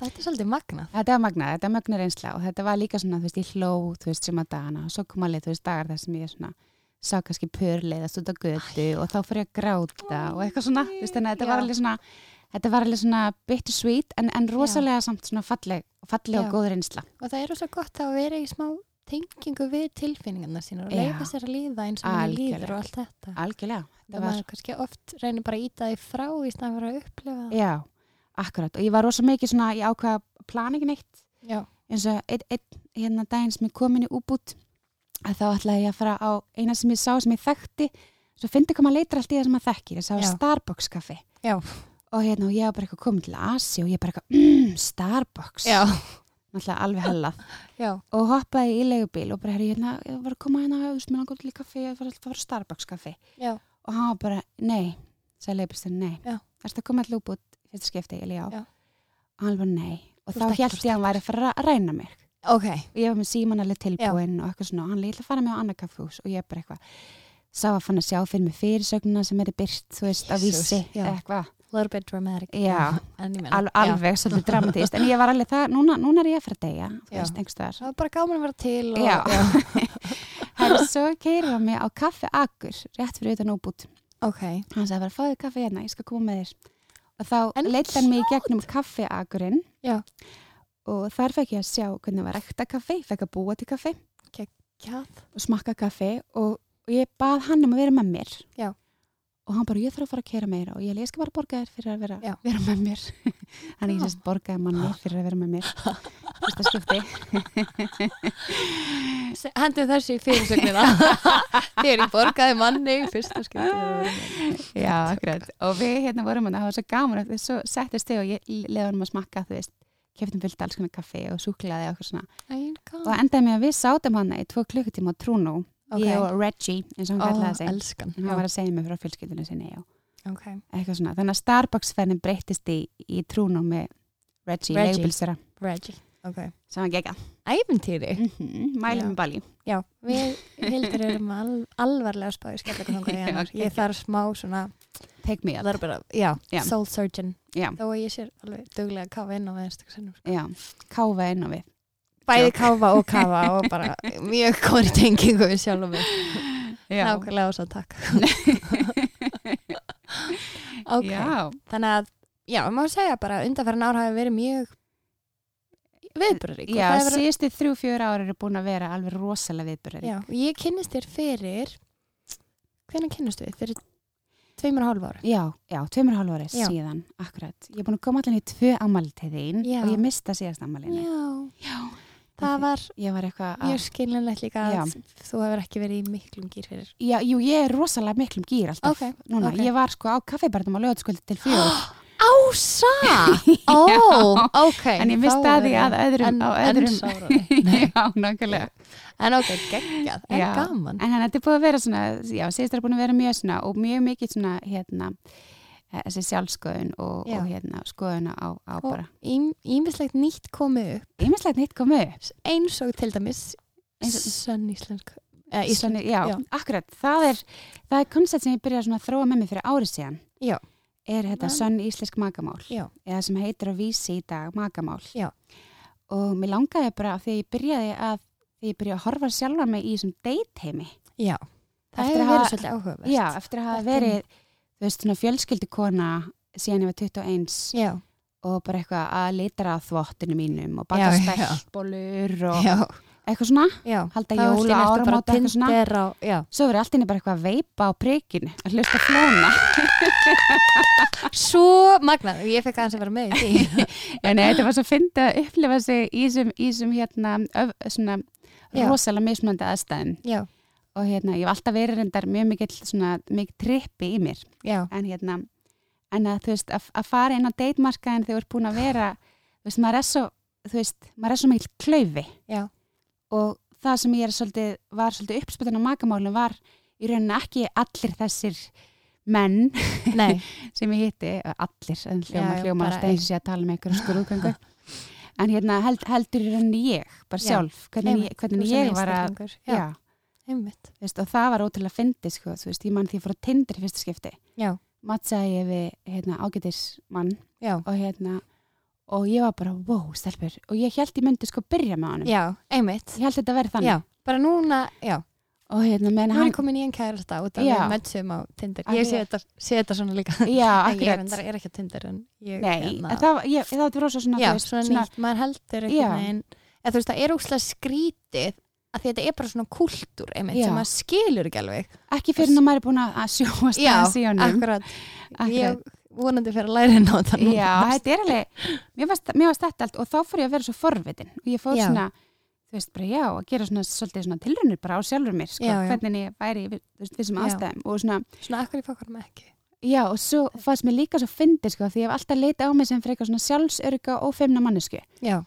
þetta er svolítið magnað. Þetta var magnað, þetta var magnað reynsla og þetta var líka svona, þú veist, ég hló þú veist, sem að dagana og svo kom alveg, þú veist, dagar þar sem ég svona sá kannski pörleiðast út á götu og þá ég að gráta og eitthvað svona, þannig að þetta var Já. alveg svona þetta var alveg svona bittersweet en, en rosalega samt svona falleg, falleg Já. og góð reynsla. Og það er rosa gott að vera í smá tengingu við tilfinningarna sínar og Já. leifa sér að líða eins og manni líður og allt þetta. Algjörlega, það var, maður kannski oft reynir bara að íta því frá í staðan fyrir að upplifa það. Já, akkurat. Og ég var rosa mikið svona, ég ákvaða að plana ekki neitt já, eins og einn ein, hérna daginn sem ég kom inn í úbút að þá ætlaði ég að fara á eina sem ég sá sem ég þekkti svo fyndi hvað maður leitar allt í það sem maður þekkir ég sá Já. Starbucks kaffi Já. og hérna og ég var bara eitthvað komin til Asi og ég bara eitthvað, mm, Starbucks já, náttúrulega alveg hellað [laughs] Já. og hoppaði í leigubíl og bara, hérna, ég var að koma hérna, mér langar til í kaffi, ég var alltaf að fara á Starbucks kaffi Já. og hann var bara, nei, sagði leigubílstinn, nei, Já. erstu að koma allir út í fyrsta skipti, ég já. Já. og hann var nei, og þá held ég að hann væri að fara að ræna mig Ok. og ég var með síman alveg tilbúin og eitthvað svona hann líka að fara með á annað kaffhús og ég bara eitthvað sá að fann að sjá fyrir mig fyrirsögnuna sem er byrt, þú veist, á Jesus, vísi já. eitthvað, A little bit dramatic. Já. Al, já. alveg svolítið dramatist en ég var alveg það, núna, núna er ég að fara að deyja þú Já. veist, einhverstaðar Það var bara gaman að vera til og... Já. [laughs] Herri, svo keirir hann mig á kaffi Akur, rétt fyrir utan óbút Ok. hann sagði bara, fáðu kaffi hérna, ég skal koma með þér og þá leitt hann mig í gegnum kaffi Akurinn Já. Og þar fekk ég að sjá hvernig var ekta kaffi, fekk að búa til kaffi Kjátt. og smakka kaffi og, og ég bað hann um að vera með mér Já. og hann bara, ég þarf að fara að keira meira og ég, skal bara borga þér fyrir að vera, vera með mér [laughs] hann ég sérst borgaði manni fyrir að vera með mér fyrsta skipti Hendum þessu í fyrirsögnina. [laughs] Ég borgaði manni fyrsta skipti. Já, akkurat. Og við hérna vorum hann, það var svo gaman að svo settist þig og ég hann að smakka, þú veist, keftum fullt alls konar kaffi og súklaði og eitthvað svona. Og endaði með að við sátum hann í tvo klukkutíma á Trúnó, Ok. ég og Reggie, eins og hann Ó, kallaði sig. elskan. Hann var að segja mig frá fjölskyldunum sinni, já. Ok. Eitthvað svona. Þannig að Starbucks-ferðin breyttist í, í Trúnó með Reggie, Reggie. leigubilstöra, Reggie. Ok. sem var gegga. Æventýri. Mm -hmm. Mælum með Bali. Já, við hildur erum al alvarlega spáði skellaka þangað í hennar. [laughs] Ok. Ég þarf smá svona, Take me up. bara, já, Já. soul surgeon. Já, Þó að ég sér alveg duglega að kafa inn á sinnum. já. Káfa inn á við. Bæði kafa og [laughs] kafa og bara mjög góður tengingu við sjálf og mig. Já. Nákvæmlega og svo takk. [laughs] ok, þannig að, já, maður segja bara undanferðin ár hafi verið mjög viðbúrarík. Já, verið- síðustu þrjú, fjör ára eru búin að vera alveg rosalega viðbörður. Já, og ég kynnist þér fyrir, hvernig kynnist við? Fyrir tveimur hálf ára. Já, já, tveimur hálf Já. síðan, akkurat. Ég er búin að koma allan í tvö ammali til þín Já. og ég mista síðast ammalinu. Já, Já. það var Ég var mjög skiljanlegt líka Já. að þú hefur ekki verið í miklum gýr fyrir. Já, jú, ég er rosalega miklum gýr alltaf. Ok, Núna, ok. ég var sko á kaffibarnum á lögataskvöldi til fjögur. [gasps] Ása! [laughs] Ó, ok. en ég misti að því að öðrum... en, á en öðrum sárari. [laughs] já, nákvæmlega. En ok, geggjað, en Já. gaman. En hann, þetta er búið að vera svona, já, síðast er búin að vera mjög svona og mjög mikið svona, hérna, eh, þessi sjálfskoðun og, og hérna, skoðuna á, á Og bara. ímislegt nýtt komið upp, Ímislegt nýtt komu upp. eins og til dæmis og- sönn íslensk. Eh, íslensk. Já, já. akkurat. Það er, það er koncept sem ég byrjaði að þróa með mig fyrir árið síðan. Já. Er þetta Man. sönn íslensk magamál. Já. Eða sem heitir á vísi í dag magamál. Já. Og mér langaði bara að því ég byrjaði að því ég byrjaði að horfa sjálfa mig í þessum date-heimi. Já, það Eftir hefur að verið svolítið áhugavert. Já, eftir að hafa er- verið, þú veist, svona fjölskyldukona síðan ég var 21 Já, og bara eitthvað að litra að þvottinu mínum og baka já. speltbólur og já, eitthvað svona. já. Halda Þá jól allt í og einu ertu bara áramót og eitthvað svona. Á. Svo verið allt inni bara eitthvað að veipa á prikinu, að hlusta flóna. [laughs] Svo magnað, ég fekk aðeins að vera með í því. [laughs] Nei, þetta var svo fyndið að upplifa sig í þessum, hérna, svona Já. rosalega mismunandi aðstæðum. já, Og hérna, ég hef alltaf verið reyndar mjög mikill svona, mikið trippi í mér. já, En hérna, en að þú veist, að, að fara inn á deitmarkaðin þegar þú ert búin að vera, þú veist, maður er svo, þú veist, maður er svo mikill klaufi. já, Og það sem ég er svolítið, var svolítið uppspötun á makamálum var í rauninni ekki allir þessir menn [laughs] sem ég hitti, allir, en hljóma, Já, hljóma alltaf eins og sé að tala með ykkur skurðgöngu en hérna held, heldur í rauninni ég bara Já, sjálf, hvernig, ég, hvernig ég var að að, einmitt, þú veist, og það var ótrúlega fyndið sko, ég mann því að fór á Tinder í fyrsta skipti. Mattsaði ég við hérna, ágætis mann já, og hérna og ég var bara, wow, stelpur. Og ég held ég myndi sko byrja með honum. Já, einmitt, ég held þetta vera þannig. Já, bara núna, já, og hérna, menn nú er hann ég komin í einn kærasta út af Já. við mötsum á Tinder, ég sé þetta, sé þetta svona líka, já, en [laughs] ég akkurat. reyndar er ekki á Tinder en ég, Nei, hérna- en það, var- ég, það var rosa svona, já, þú veist, svona nýtt, maður heldur Já. veginn, eða þú veist, það er úkslega skrítið að því þetta er bara svona kultúr einmitt Já. sem maður skilur ekki alveg. Ekki fyrir að maður er búin að að sjóast já, aðeins í honum. akkurat, Akkurat. ég vonandi fyrir að læra inn á þetta núna. Já, þetta er alveg, mér varst, mér varst þetta allt og þá fór ég að vera svo forvitin og ég fór Já. svona, þú veist, bara já, að gera svona svolítið svona tilraunir bara á sjálfur mér, sko, Já, já. hvernig ég væri, í, þú veist, þessum aðstæðum og svona, svona akkur ég fokkar með ekki já, og svo fannst mér líka svo fyndið, sko, því ég hef alltaf leitað á mig sem frekar svona sjálfsörga og feimna mannesku já,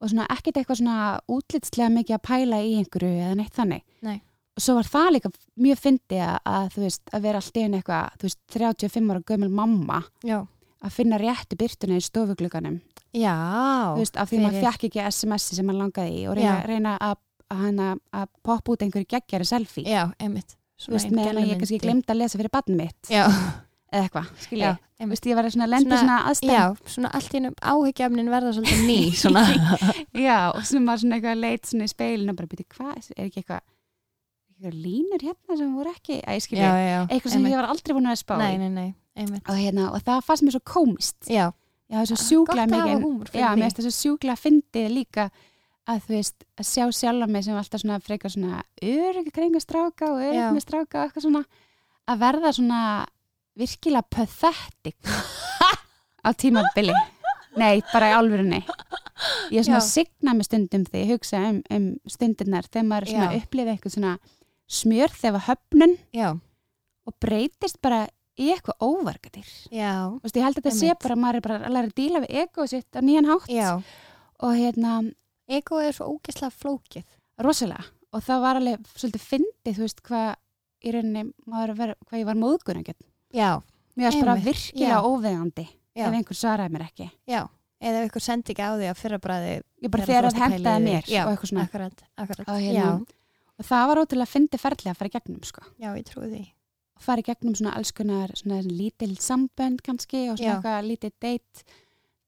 og svona ekkert eitthvað svona útlitslega mikið að pæla í einhverju eða neitt þannig Nei. Svo var það líka mjög fyndi að, þú veist, að vera allt einu eitthvað þú veist, 35 ára gömul mamma Já. að finna réttu byrtuna í stofugluganum Já. þú veist, af því maður fekk ekki SMS-i sem maður langaði í og reyna, reyna að, að, að poppa út einhverju geggjari selfie. Já, einmitt. þú veist, meðan ég kannski glemd að lesa fyrir badn mitt. Já, eða eitthvað, skilja. Þú veist, ég var að lenda Svona- aðstæðum. Já, svona allt í ennum áhyggjafnin verða svolítið ný, svona. [laughs] Já, og sem var svona eitthvað leit svona í speilinu og bara byrja, hvað, er ekki eitthvað línur hérna sem voru ekki að skilja, já, já. eitthvað sem ég var aldrei búin að spá. Nei, nei, nei, einmitt. og, hérna, og það fannst mér svo komist Já, já, það er svo að hafa mikið já, því. mér finnst það svo sjúklega fyndið líka að þú veist, að sjá sjálfa mig sem alltaf svona frekar svona öryggi kringu stráka og öryggi Já. með stráka og eitthvað svona að verða svona virkilega pathetic á tímabili nei, bara í álfurinni ég er svona að signa með stundum þegar ég hugsa um, um stundirnar þegar maður er upplifið eitthvað svona smjör þegar höfnun já, og breytist bara í eitthvað óvargadir veist, ég held að þetta sé bara, maður er bara að læra að díla við ego sitt á nýjan hátt. Já. og hérna, Ego er svo ógeðslega flókið. rosalega. Og það var alveg svolítið fyndið, þú veist, hvað í rauninni, maður að vera, hvað ég var móðgun að Mér varst bara virkilega óveðandi ef einhver svaraði mér ekki. já. Eða ef ykkur sendi ekki á því að fyrra bræði Ég bara þegar að hendaði mér og eitthvað svona. Akkurat, akkurat. Og, hérna, og það var ótrúlega fyndið ferðlega að fara í gegnum, sko. já, ég trúi því. Að fara í gegnum svona alls konar, svona lítil sambönd kannski og svona eitthvað lítið date,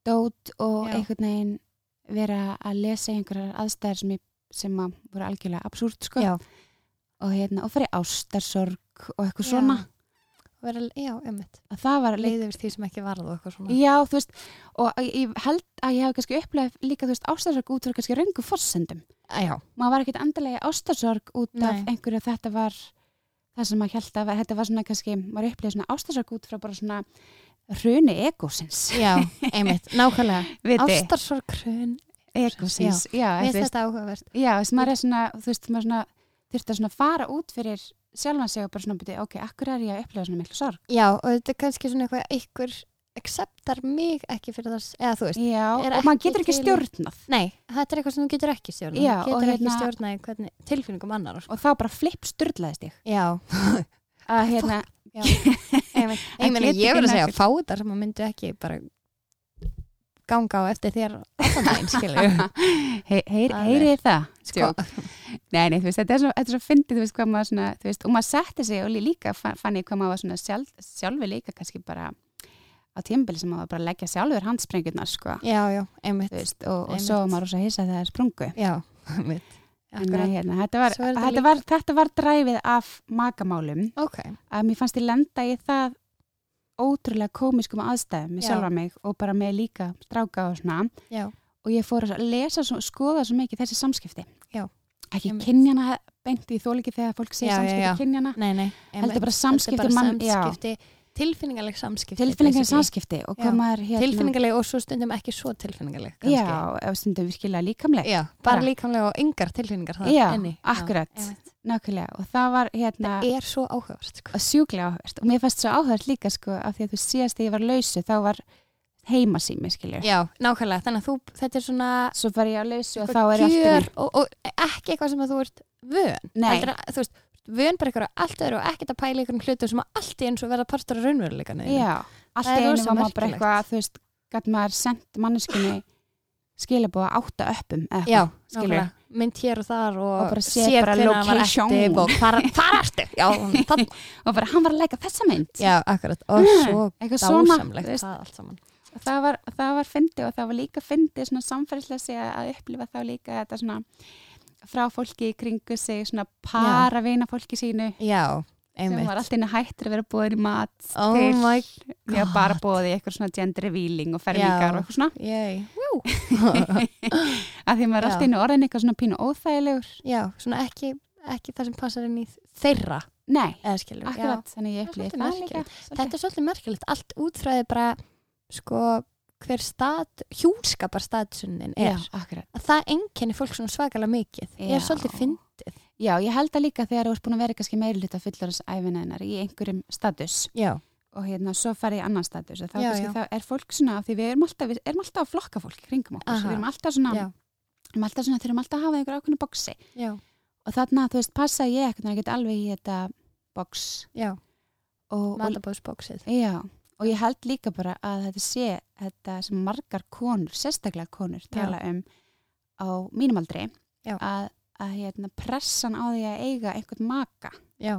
dót og Já. einhvern veginn vera að lesa einhverjar aðstæðir sem, ég, sem að voru algjörlega absúrt, sko. Já, og, hérna, og fara í ástarsorg og eitthvað Já. svona vera, já, að það var líka, Leiði yfir því sem ekki varð og eitthvað svona. já þú veist og ég held að ég hef kannski upplegað líka þú veist ástarsorg út frá kannski röngu fossendum Já, maður var ekkert endilega í ástarsorg út af Nei. einhverju að þetta var það sem maður held að þetta var svona kannski maður upplegað svona ástarsorg út frá bara svona hruni egósins já, einmitt, nákvæmlega. [laughs] Ástarsorg hrun. egósins já, þú finnst veist, þetta áhugavert. já, þess að maður er svona þú veist, maður svona þurfti að svona fara út fyrir sjálfan og bara svona byrja, ok, akkur er ég að upplega svona miklu sorg Já, og þetta er kannski svona eitthvað ykkur acceptar mig ekki fyrir það, eða þú veist. já, og maður ekki getur ekki til- stjórnað Nei, þetta er eitthvað sem þú getur ekki stjórnað. Já, getur ekki hérna- stjórnað í hvernig tilfinningum annar. og þá bara flipp styrlaðist ég Já, [laughs] að hérna. [laughs] Ég meina, ég ekki verður að segja fátar sem að myndu ekki bara ganga á eftir þér allan daginn, skilur. [laughs] heyr, heyr, Alveg. heyrið þið það Sko, nei, nei, þú veist, þetta er svo, þetta er svo fyndið, þú veist, hvað maður svona, þú veist, og maður setti sig og lí- líka fann, ég hvað maður var svona sjálf, sjálfi líka kannski bara á tímabili sem maður bara leggja sjálfur handsprengjurnar, sko, já, já, einmitt. þú veist, og, og svo maður rosa hissa þegar það sprungu. Já, [laughs] einmitt. En Akkurat. hérna, þetta var, er þetta þetta var, þetta var dræfið af makamálum Ok, að mér fannst ég lenda í það ótrúlega komiskum aðstæðum með Já. sjálfa mig og bara með líka stráka og svona já, og ég fór að lesa og skoða svo mikið þessi samskipti Já. ekki Einmitt. kynjana beint í þóliki þegar fólk sé Já, já, samskipti já. kynjana nei, nei. Heldur einmitt. bara samskipti Heldur bara já. samskipti, tilfinningaleg samskipti. tilfinningar basically. samskipti og hérna Tilfinningaleg og svo stundum ekki svo tilfinningaleg. kannski. já, stundum virkilega líkamleg Bara. líkamlega og engar tilfinningar Já, akkurat. nákvæmlega og það var hérna Það er svo áhugavert, sko. sjúklega áhverst og mér fannst svo áhverst líka sko af því að þú síðast þegar ég var lausu þá var heimasými skiljur Já, nákvæmlega, þannig að þú, þetta er svona svo var ég á lausu og þá er ég alltaf og, og ekki eitthvað sem að þú ert vön. Nei. Heldur að, þú veist, vön bara eitthvað allt öðru og ekkert að pæla einhverjum hlutum sem að allt í eins og verða partur af raunveruleikanu já, allt í einu var maður bara eitthvað þú veist, gæt maður sendt manneskinni skilabóða átta öppum Já, nákvæmlega, mynd hér og þar og, Og bara séð bara location. og hvar [laughs] ertu? Og bara hann var að leika þessa mynd. Já akkurat. Og Mm, svo dásamlegt það allt saman og það var, það var fyndi og það var líka fyndi svona samferðslega sig að upplifa þá líka þetta svona frá fólki í kringu sig svona para vina fólki sínu. Já, sem var alltaf inn að hættir að vera búið í mat Oh til, var bara búið í eitthvað svona gender revealing og fermingar og eitthvað svona. Að [laughs] því maður alltaf inn orðin eitthvað svona pínu óþægilegur. Já, svona ekki, ekki það sem passar inn í þeirra. Nei, akkurat, þannig ég svolítið það líka. Þetta er svolítið merkilegt, allt útfræði bara sko hver stað, hjúnskapar staðsunnin er, já, að það enkenni fólk svona svakalega mikið, Já. er svolítið fyndið. já, ég held að líka þegar þú ert búin að vera kannski fullorðsæfina hennar í einhverjum status. Já, og hérna svo farið í annan status þá Já, já. er fólk svona því við erum alltaf, við erum alltaf að flokka fólk kringum okkur, við erum alltaf svona erum alltaf svona, þurfum alltaf að hafa einhver ákveðinu boksi já, og þarna, þú veist, passa ég ekkert að alveg í þetta boks já, og, og, já, ég held líka bara að þetta sé þetta sem margar konur, sérstaklega konur tala um á mínum aldri Já. að, að hérna, pressan á því að eiga einhvern maka já,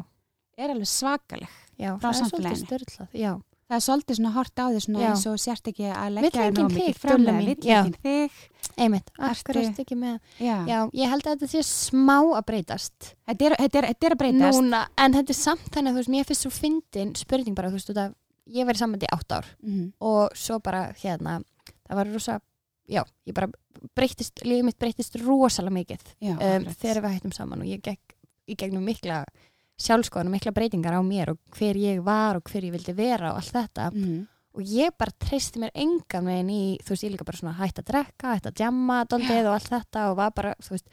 er alveg svakaleg já, Frá samfélaginu. já, það er svolítið svona hort á því svona Já. eins og sért ekki að leggja nóg mikið þig, fram Dúlla eða mín. vill Já. enginn þig einmitt, erst ekki með já. já, ég held að þetta sé smá að breytast Þetta, er, þetta, er, þetta er að breytast núna, en þetta er samt þannig að þú veist, mér finnst svo fyndin spurning bara, þú veist, út af ég í sambandi í átt ár Mhm. og svo bara hérna það var rosa, já, ég bara breytist, lífið mitt breytist rosalega mikið já, um, þegar við hættum saman og ég gekk í gegnum mikla sjálfskoðan og mikla breytingar á mér og hver ég var og hver ég vildi vera og allt þetta Mhm. og ég bara treysti mér engan veginn í, þú veist, ég líka bara svona hætt að drekka, hætt að jamma doldið og allt þetta og var bara, þú veist,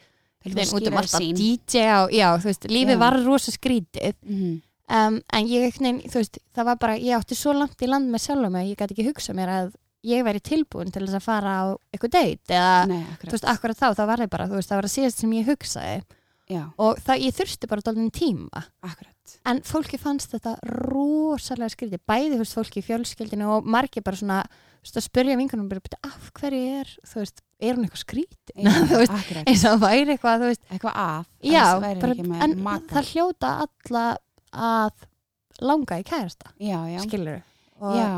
út um alltaf. DJ og, já, þú veist, lífið Já. var rosa skrítið Mhm. Um, en ég, einhvern veginn, þú veist, það var bara ég átti svo langt í land með sjálfum mig að ég gæti ekki hugsað mér að ég væri tilbúin til þess að fara á eitthvað deit eða, Nei, þú veist, akkurat þá, þá var það bara, þú veist, það var að síðast sem ég hugsaði Já, og það, ég þurfti bara dálítið tíma akkurat. en fólki fannst þetta rosalega skrítið, bæði þú veist, fólki í fjölskyldinu og margir bara svona að spyrja "Bíddu, af hverju er þú veist, er hún eitthvað [laughs] akkurat. eins og væri eitthvað, þú veist Eitthvað að. já, bara, ekki en það hljóta alla að langa í kærasta Já, já. skilur og, Já,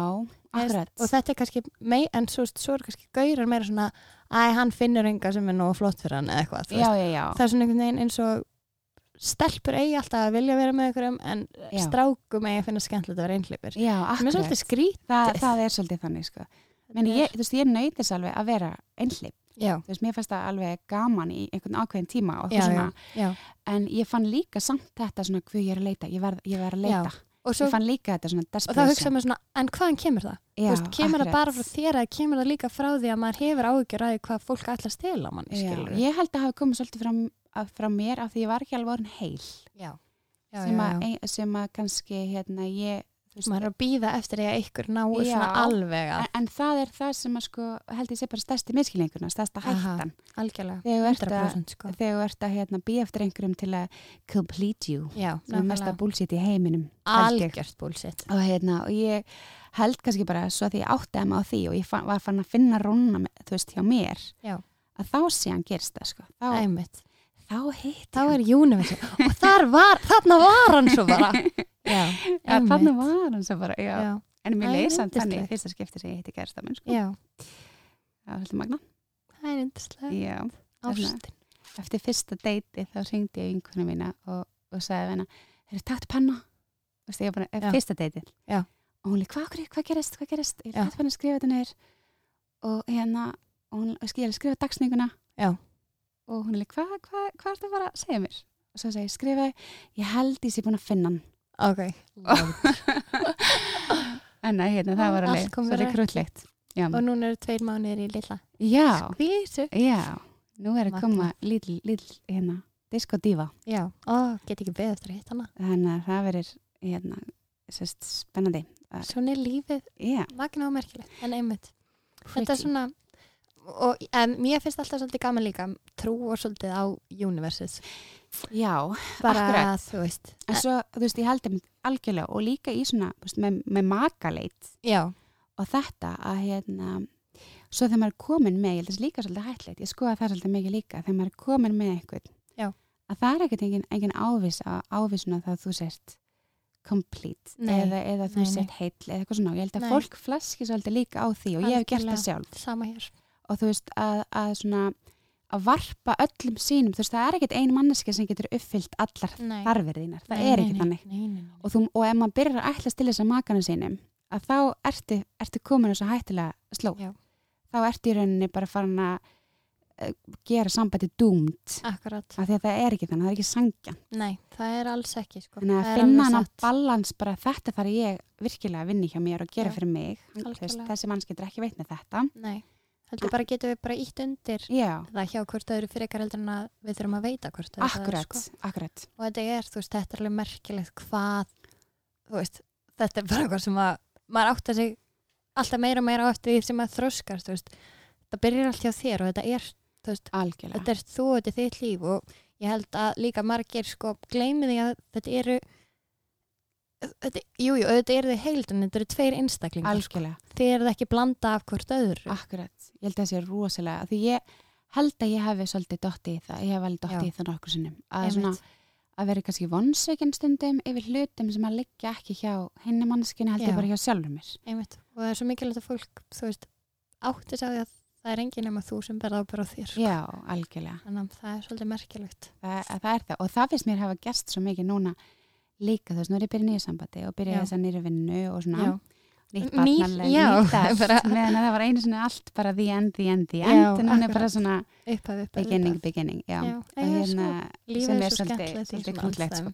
og þetta er kannski mei, en svo, svo er kannski gaurar meira svona æ, hann finnur enga sem er nógu flott fyrir hann eða eitthvað, þú já, veist. já, já. það er svona einhvern veginn eins og stelpur eigi alltaf að vilja vera með einhverjum en strákum eigi að finna skemmtilegt að vera einhleipur Já, sem er svolítið skrít Það, það er svolítið þannig, sko. Ég, þú veist, ég nöyt þess alveg að vera einhlip. Já, Þú veist, mér fannst það alveg gaman í einhvern ákveðin tíma og já, eitthvað já, svona. já. En ég fann líka samt þetta svona hvað ég er að leita. Ég verð, ég verð að leita. og, svo, Ég fann líka þetta svona og það desperation. hugsa mér svona en hvaðan kemur það? Já, veist, kemur það akkurat. bara frá þér eða kemur það líka frá því að maður hefur áhyggjur að hvað fólk ætla að stela manni, Já, skilur ég held að hafa komið svolítið frá, frá mér af því ég var ekki alveg orðin heil já. Já, sem, já, að, já. sem að kannski hérna ég maður er að býða eftir því að ykkur náu Já. svona alveg að en, en það er það sem að sko held ég sé bara stærsti miskilningurna, stærsta Aha. hættan algjörlega, ert að, 100% sko. þegar þú ert að hérna, býja eftir einhverjum til að complete you já, sem er mesta nákvæmlega. bullshit í heiminum algjört bullshit og, hérna, og ég held kannski bara svo að ég áttaði mig á því og ég fann, var fann að finna með- þú veist hjá mér Já. að þá síðan gerist það sko þá, þá hitt þá er Universe og þar var, þarna var hann svo bara. [laughs] [laughs] þannig var hann svo bara, já. já, En mér yndislegt. þannig í fyrsta skipti sem ég hitti gersta minn, sko. Það var svolítið magna. það er yndislega Já. ástin Eftir fyrsta deiti þá syngdi ég vinkunum mína og, og sagði hennar, þeir eru takt ég var bara, Já. fyrsta deitið. Já. Og hún lík, hvað, hvað gerist, hvað gerist? Ég takt penna að skrifa þetta niður. Og hérna, og hún ég skrifa dagsninguna. Já. Og hún lík, hvað, hvað, hvað er það bara að segja mér? Og svo segi ég, skrifa, ég held ég sé búin að finna hann. Ok, [laughs] En nei, hérna, það var alveg svolítið. Já. og núna eru tveir mánuðir í lilla Já. skvísu Já, nú er að koma lítil, lítil, hérna, diskodífa. já, ó, get ekki beðið eftir að hitta hana Þannig að það verður, hérna, sérst, spennandi. Svona er lífið Já, magna og merkilegt en einmitt þetta er freaky. svona og en mér finnst alltaf svolítið gaman líka trú og svolítið á universes Já, bara Akkurat. þú veist en svo, þú veist, ég held þeim algjörlega og líka í svona, veist, með, með makaleit já, og þetta að, hérna, svo þegar maður er komin með, ég held þess líka svolítið hættleit, ég skoða það svolítið mikið líka, þegar maður er komin með einhvern, Já. að það er ekkert engin, engin ávís að ávísuna það þú sért complete Nei. eða, eða þú Nei, sért heill eða eitthvað svona og ég held að Nei. fólk flaski svolítið líka á því og ég hef gert það sjálf sama hér og þú veist að, að svona að varpa öllum sínum. Þú veist það er ekkert ein manneski sem getur uppfyllt allar þínar, það Nei, er nei, þannig. og, þú, og ef maður byrjar að ætla til þess að makana sínum að þá ertu, ertu komin þess að hættilega sló. Já. þá ertu í rauninni bara farin að uh, gera sambandi dúmt. Akkurat, af því að það er ekki þannig, það er ekki sangjan nei, það er alls ekki sko. þannig að finna hann satt. balans bara þetta þarf ég virkilega að vinna hjá mér og gera Já, fyrir mig. Algjörlega. þessi manns getur ekki veit með þetta. Nei, heldur bara getum við bara ítt undir já, það hjá hvort öðru frekar heldur en að við þurfum að veita hvort það er, akkurat, sko. akkurat. Og þetta er, þú veist, þetta er alveg merkilegt hvað, þú veist þetta er bara eitthvað sem að maður átta sig alltaf meira og meira á eftir því sem að þróskast, þú veist. Það byrjar allt hjá þér og þetta er veist, algjörlega. þetta er þú, þetta er þitt líf og ég held að líka margir sko gleymi því að þetta eru þetta, jú, þetta eru þið heild en þetta eru tveir einstaklingar sko. þið eru ekki blanda af hvort öðru. Akkurat. Ég held að það sé rosalega, því ég held að ég hefi svolítið dotti í það, ég hef alveg dotti í það nokkur sinnum, að svona að vera kannski vonsveikin stundum yfir hlutum sem að liggja ekki hjá hinni mannskinu held Já. ég bara hjá sjálfur mér. Einmitt. og það er svo mikilvægt að fólk þú veist, átti sá því að það er engin nema þú sem berða ábyrð á þér sko. já, algjörlega. Þannig að það er svolítið merkilegt. Það, að það er það. Og það finnst mér hafa gerst svo mikið núna líka þú veist, nú er ég byrja nýju sambandi og byrja Já. þess að nýri vinnu og svona. Já. nýtt barnaleg, nýtt allt. [laughs] Meðan að það var einu sinni allt bara the end, the end, the Já, end en hún er bara svona upphaf, upphaf, beginning, upphaf. beginning já, Já, hérna Lífið sem er svo svolítið, svona krútlegt sko.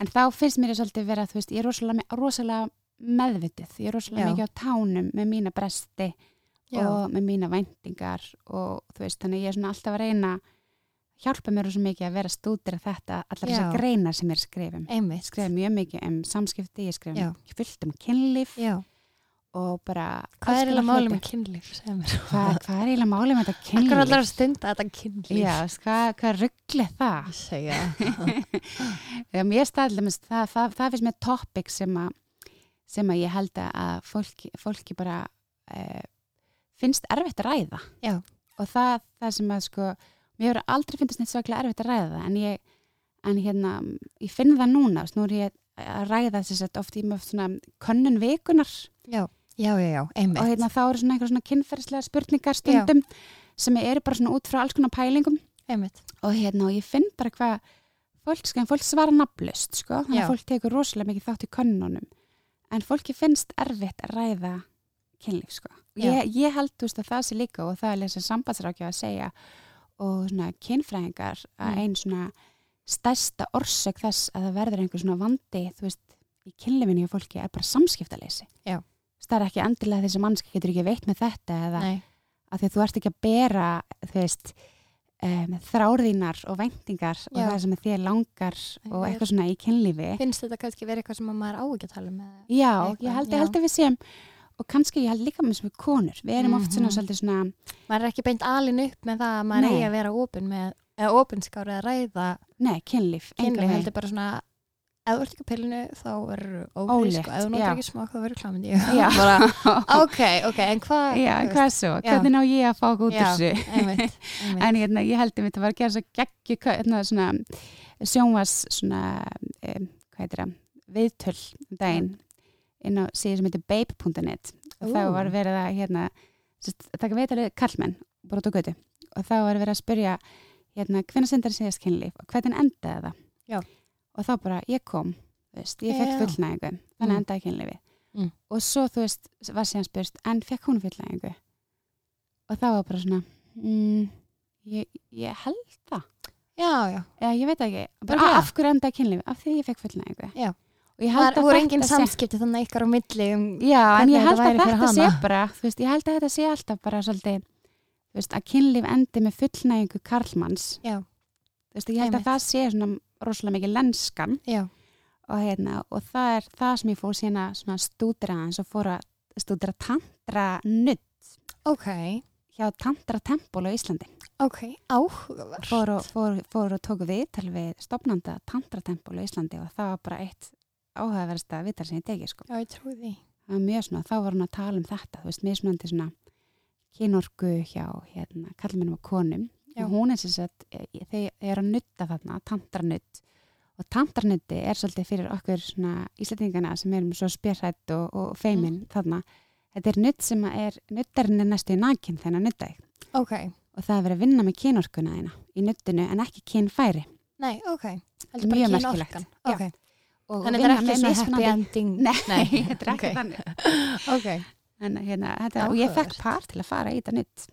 en þá finnst mér svolítið vera þú veist, ég er rosalega, rosalega meðvitið ég er rosalega mikið á tánum með mína bresti og með mína væntingar og þú veist, þannig ég er svona alltaf að reyna hjálpa mér svo mikið að vera stúdir að þetta, allar Já. þessar greinar sem ég er að skrifum einmitt skrifa mjög mikið um samskipti, ég skrifa Já. fullt um kynlíf Já. og bara Hvað er eiginlega málið með kynlíf? mér? hvað, hvað er eiginlega málið með þetta kynlíf? allar að stunda þetta kynlíf Já, hvað, hvað rugglið það? Ég segja [laughs] Já, mér staðlega, það, það, það finnst mér topic sem að, sem að ég held að fólki, fólki bara eh, finnst erfitt að ræða. Já. Og það, það sem að sko, mér hefur aldrei finnst neitt svaklega erfitt að ræða það, en ég, en hérna, ég finn það núna, nú er ég að ræða þess að oft í með svona könnun vikunar Já, já, já, já, einmitt og hérna þá eru svona einhver svona kynferðislega spurningar stundum sem eru bara svona út frá alls konar pælingum Einmitt, og hérna og ég finn bara hvað fólk, sko, fólk svara nafnlust sko, þannig Já. að fólk tekur rosalega mikið þátt í könnunum en fólki finnst erfitt að ræða kynlíf sko. Já. ég, ég held þú veist að það sé líka og það er lesa sambandsrákja að segja og svona kynfræðingar að Mm. einn svona stærsta orsök þess að það verður einhver svona vandi þú veist, í kynlífinni á fólki er bara samskiptaleysi. Það er ekki endilega þessi mannski getur ekki veitt með þetta eða nei, að því að þú ert ekki að bera þú veist um, þráðínar og væntingar og það sem þér langar og eitthvað svona í kynlífi. finnst þetta kannski verið eitthvað sem að maður á ekki að tala með já, Eitthvað, ég held, held að við séum og kannski ég held líka með sem við konur. Við erum oft svona Mhm. svolítið svona maður er ekki beint alin upp með það að maður eigi að vera opin með eða opinskári að ræða nei, kynlíf, kynlíf heldur bara svona ef þú ert ekki á pillinu þá verður ófrísk. Og ef þú já. notar ekki smák þá verður [laughs] bara, [laughs] ok, ok, en hvað hvað svo, Já. hvernig ná ég að fá út þessu? einmitt, [laughs] einmitt. en hérna, ég held að þetta var að gera svo geggju hérna, svona sjónvas svona, um, hvað heitir það? Viðtöl um daginn inn á síðu sem heitir babe.net og þá var verið að hérna, taka viðtalið kallmenn bara út á götu. Og þá var verið að spyrja hérna, hvernig sendar síðast kynlíf og hvernig endaði það? Já. og þá bara, ég kom veist, ég fekk Já. fullnægingu þannig Mm. endaði kynlífi Mm. og svo þú veist, var síðan spyrst en fekk hún fullnægingu? Og þá var bara svona mm, ég, ég held það. Já, já, eða ég veit það ekki, bara af hverju endaði kynlífi af því ég fekk fullnægingu. Já. Og ég það að voru þetta engin sé- samskipti þannig ykkar á milli um, Já, en ég held að þetta sé bara, þú veist, ég held að þetta sé alltaf bara svolítið, þú veist, að kynlíf endi með fullnægingu karlmanns, já, þú veist, ég held Einmitt. að það sé svona rosalega mikið lenskan. Og hérna, og það er það sem ég fór sína svona stúdira aðeins og fór að stúdira tantra nutt ok. Hjá tantra tempól á Íslandi. ok, áhugaverð Fór og, fór, fór og tóku viðtal við stopnanda tantra tempól á Íslandi og það var bara eitt áhugaverðasta viðtal sem ég teki, sko. já, ég trúi því. Það var mjög svona, þá var hún að tala um þetta þú veist, mismunandi svona kynorku hjá hérna, kallmennum og konum. Já. og hún er sem sagt e- þeir eru að nutta þarna, tantranutt og tantranutti er svolítið fyrir okkur svona íslendingana sem erum svo spjörhætt og, og feimin þarna. Þetta er nutt sem er, nuttarinn er næstu í nakin þegar hann nutta þig ok, og það er verið að vinna með kynorkuna þeina í nuttinu en ekki kynfæri. Nei, ok. Mjög merkilegt. kynorkan. Já. ok, og þannig vinna þetta er með ekki svona happy mismunandi- ending. [laughs] Nei, [laughs] þetta er ekki þannig. [laughs] Ok, en, hérna, þetta, og ég fekk par til að fara í þetta nutt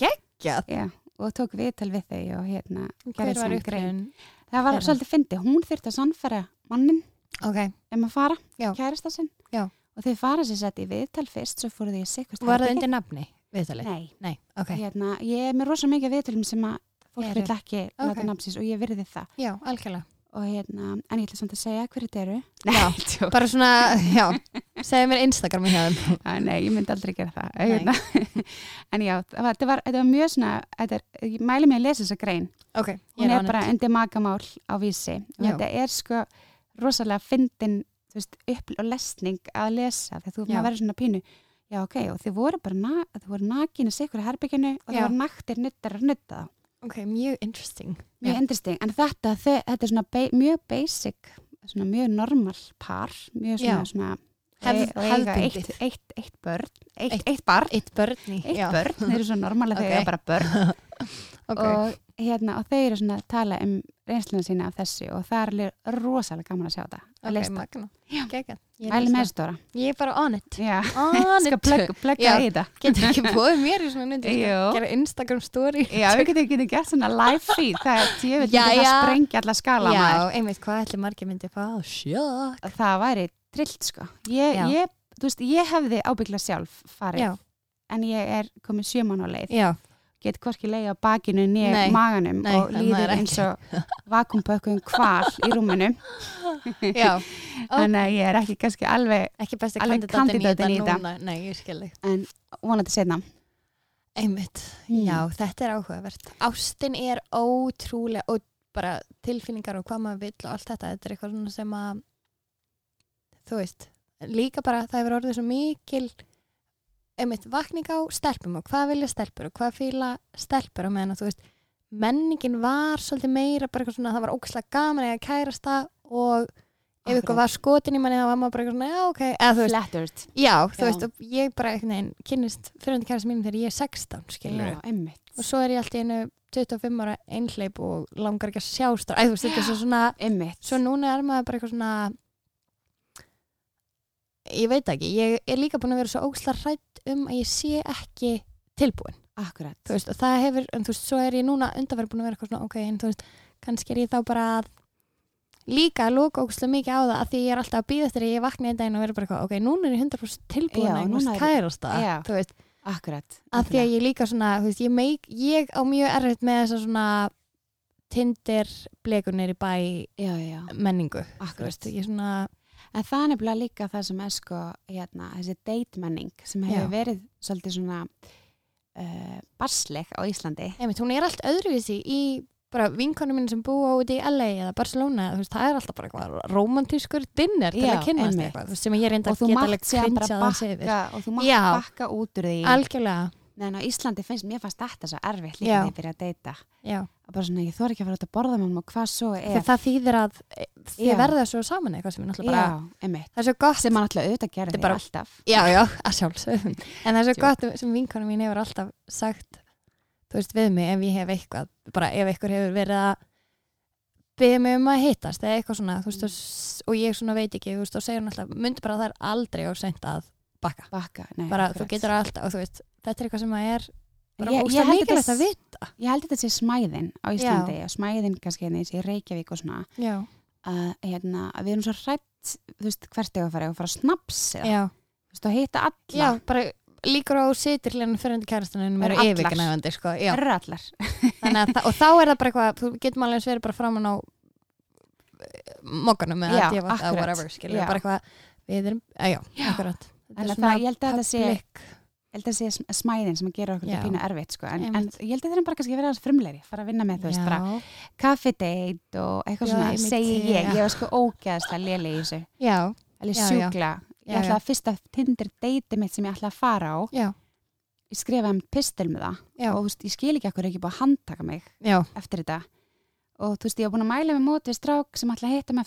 geggjað. Já, og tók viðtal við þau og hérna, hver var uppröðin Það var svolítið fyndi, hún þurfti að sannfæra mannin ok, um að fara, kærasta sinn. Já. Og þau fara sér sett í viðtal fyrst, svo fóru þau í sikkvist var það undir nafni viðtalið? Nei, nei, ok, hérna, ég er með rosa mikið viðtalum sem að fólk vil ekki láta Ok. nafnsins og ég virði það. já, algjörlega Og hérna, en ég ætla samt að segja hverju þetta eru. Já, [laughs] bara svona, já, [laughs] segðu mér Instagram í [laughs] Æ, Nei, ég myndi aldrei gera það. Hérna. En já, þetta, var, var mjög svona þetta er, Ég mæli mig að lesa þessa grein. Ok, ég Hún er, bara undir magamál á vísi. Og Já. þetta er sko rosalega fyndin upp og lesning að lesa þegar þú verður svona pínu. Já, ok, og þið voru bara na, þið voru nakinu sikur í herbygginu og Já. það voru naktir nuttar að nutta þá ok, mjög interesting Mjög Já. interesting, en þetta, þe þetta er svona mjög basic, svona mjög normal par, mjög svona, Já. svona Og eiga eitt, eitt, eitt börn, eitt, Eitt- barn, eitt já. börn, þeir eru svo normal að Ok. þau eiga bara börn. [laughs] Ok, og, hérna, og þau eru svona að tala um reynsluna sína af þessu og það er alveg rosalega gaman að sjá þetta, að ok, lesta. Ég það. ég er bara on it. On [laughs] it. getur ekki búið mér í svona gera Instagram story. Já, við getum ekki gert svona live feed, það er tjöfitt, Já, það já. sprengja alla skala já, einmitt, hvað ætli margir myndi fá? Sjokk. Það væri trillt sko. Ég, ég, veist, ég hefði ábyggla sjálf farið, já, en ég er komið sjöman á leið. já, Get hvorki leið á bakinu Nei. maganum Nei, og líður eins og vakumpökkum kval í rúminu. [laughs] [laughs] Þannig að ég er ekki kannski alveg, ekki besti kandidatin í kandidatinn þetta nei, en vonandi setna. einmitt, Mm. já, þetta er áhugavert ástin er ótrúlega og bara tilfinningar og hvað maður vill og allt þetta, þetta er eitthvað sem að þú veist líka bara það hefur orðið svo mikil einmitt vakning á stelpum og hvað vilja stelpur og hvað fíla stelpur og meðan að þú veist menningin var svolítið meira bara eitthvað svona það var ógæslega gaman eða kærasta og ef ykkur var skotin í manni þá var maður bara eitthvað svona já ok eða þú veist Flattered. Já, þú Já. veist, og ég bara einhvern veginn kynnist fyrirhundi kærast mínum þegar ég er 16, skilur Já, og svo er ég alltaf einu 25 ára einhleip og langar ekki að sjá strá Æ, þú veist, þetta er svo svona, svo núna er maður bara eitthvað svona ég veit ekki, ég er líka búin að vera svo ógslag hrætt um að ég sé ekki tilbúin, Akkurat. þú veist, og það hefur en þú veist, svo er ég núna undanverð búin að vera eitthvað svona ok, en þú veist, kannski er ég þá bara að líka að lóka ógslag mikið á það að því ég er alltaf að býða að ég vakna einn daginn og vera bara eitthvað, ok, núna er ég 100% tilbúin að er- kærasta, Já. þú veist Akkurat. að því að ég líka svona, þú veist, ég, meik, ég á mjög erfitt með þessa svona tindir blekunir í bæ Já, já, menningu, akkurat. veist, ég svona En það er nefnilega líka það sem er sko, hérna, þessi date-menning sem hefur verið svolítið svona uh, barsleg á Íslandi. einmitt, hún er allt öðruvísi í bara vinkonum minn sem búa út í LA eða Barcelona, þú veist, það er alltaf bara eitthvað romantískur dinner til Já, að einmitt. eitthvað, sem ég reynda að geta aðeins yfir. bakka og þú mátt bakka út úr því. algjörlega, En á Íslandi finnst mér fannst þetta svo erfitt líka þegar ég byrja að deyta. Og bara svona, ég þór ekki að fara út að borða með og hvað svo þegar er. það þýðir að e, þið verða svo saman eitthvað sem er náttúrulega bara Já, einmitt. það er svo gott Sem maður alltaf auðvitað gerði er bara- alltaf. Já, já, að sjálfsögum. [laughs] En það er svo Djók. gott sem vinkonum mín hefur alltaf sagt, þú veist, við mig ef ég hef eitthvað, bara ef eitthvað hefur verið að byggja mig um að hittast eða eitthvað svona, veist, og s- og ég svona veit ekki, veist, og segja hún alltaf, myndi bara að það er aldrei á seint að bakka. Bakka, nei. Bara, þú getur alltaf, og þú veist, þetta er eitthvað sem að er bara held mikilvægt að vita. Ég held þetta sé smæðin á Íslandi og smæðin kannski hérna í Reykjavík og svona Já, að, hérna, við erum svo hrætt þú veist, hvert er að fara, að fara að snaps eða, já, þú veist, að hitta alla já, bara líkur á situr hljóðan fyrir hundi kærastanum Eru yfirgnæfandi, sko, já. og þá er það bara eitthvað, þú getur maður alveg verið bara framan á eða Já, djöfalt eða whatever, skilur Já. bara eitthvað, við erum, að já, Já. akkurat. Er það- ég held að þetta sé- held að það sé sm- smæðin sem að gera okkur þetta pínu erfitt sko. en, en ég held að það er bara kannski að vera aðeins frumleiri fara að vinna með þú veist, bara Já, kaffi date og eitthvað Já, svona, einmitt, segi ég. Já. ég var sko ógeðslega léli í þessu. Já, alveg sjúkla, ég Já, ætla að fyrsta tindir date mitt sem ég ætla að fara á já, ég skrifaði um pistil með það já, og veist, ég skil ekki akkur ekki búið að handtaka mig já, eftir þetta. Og þú veist, ég var búin að mæla með mót við strák sem ætla að hitta mig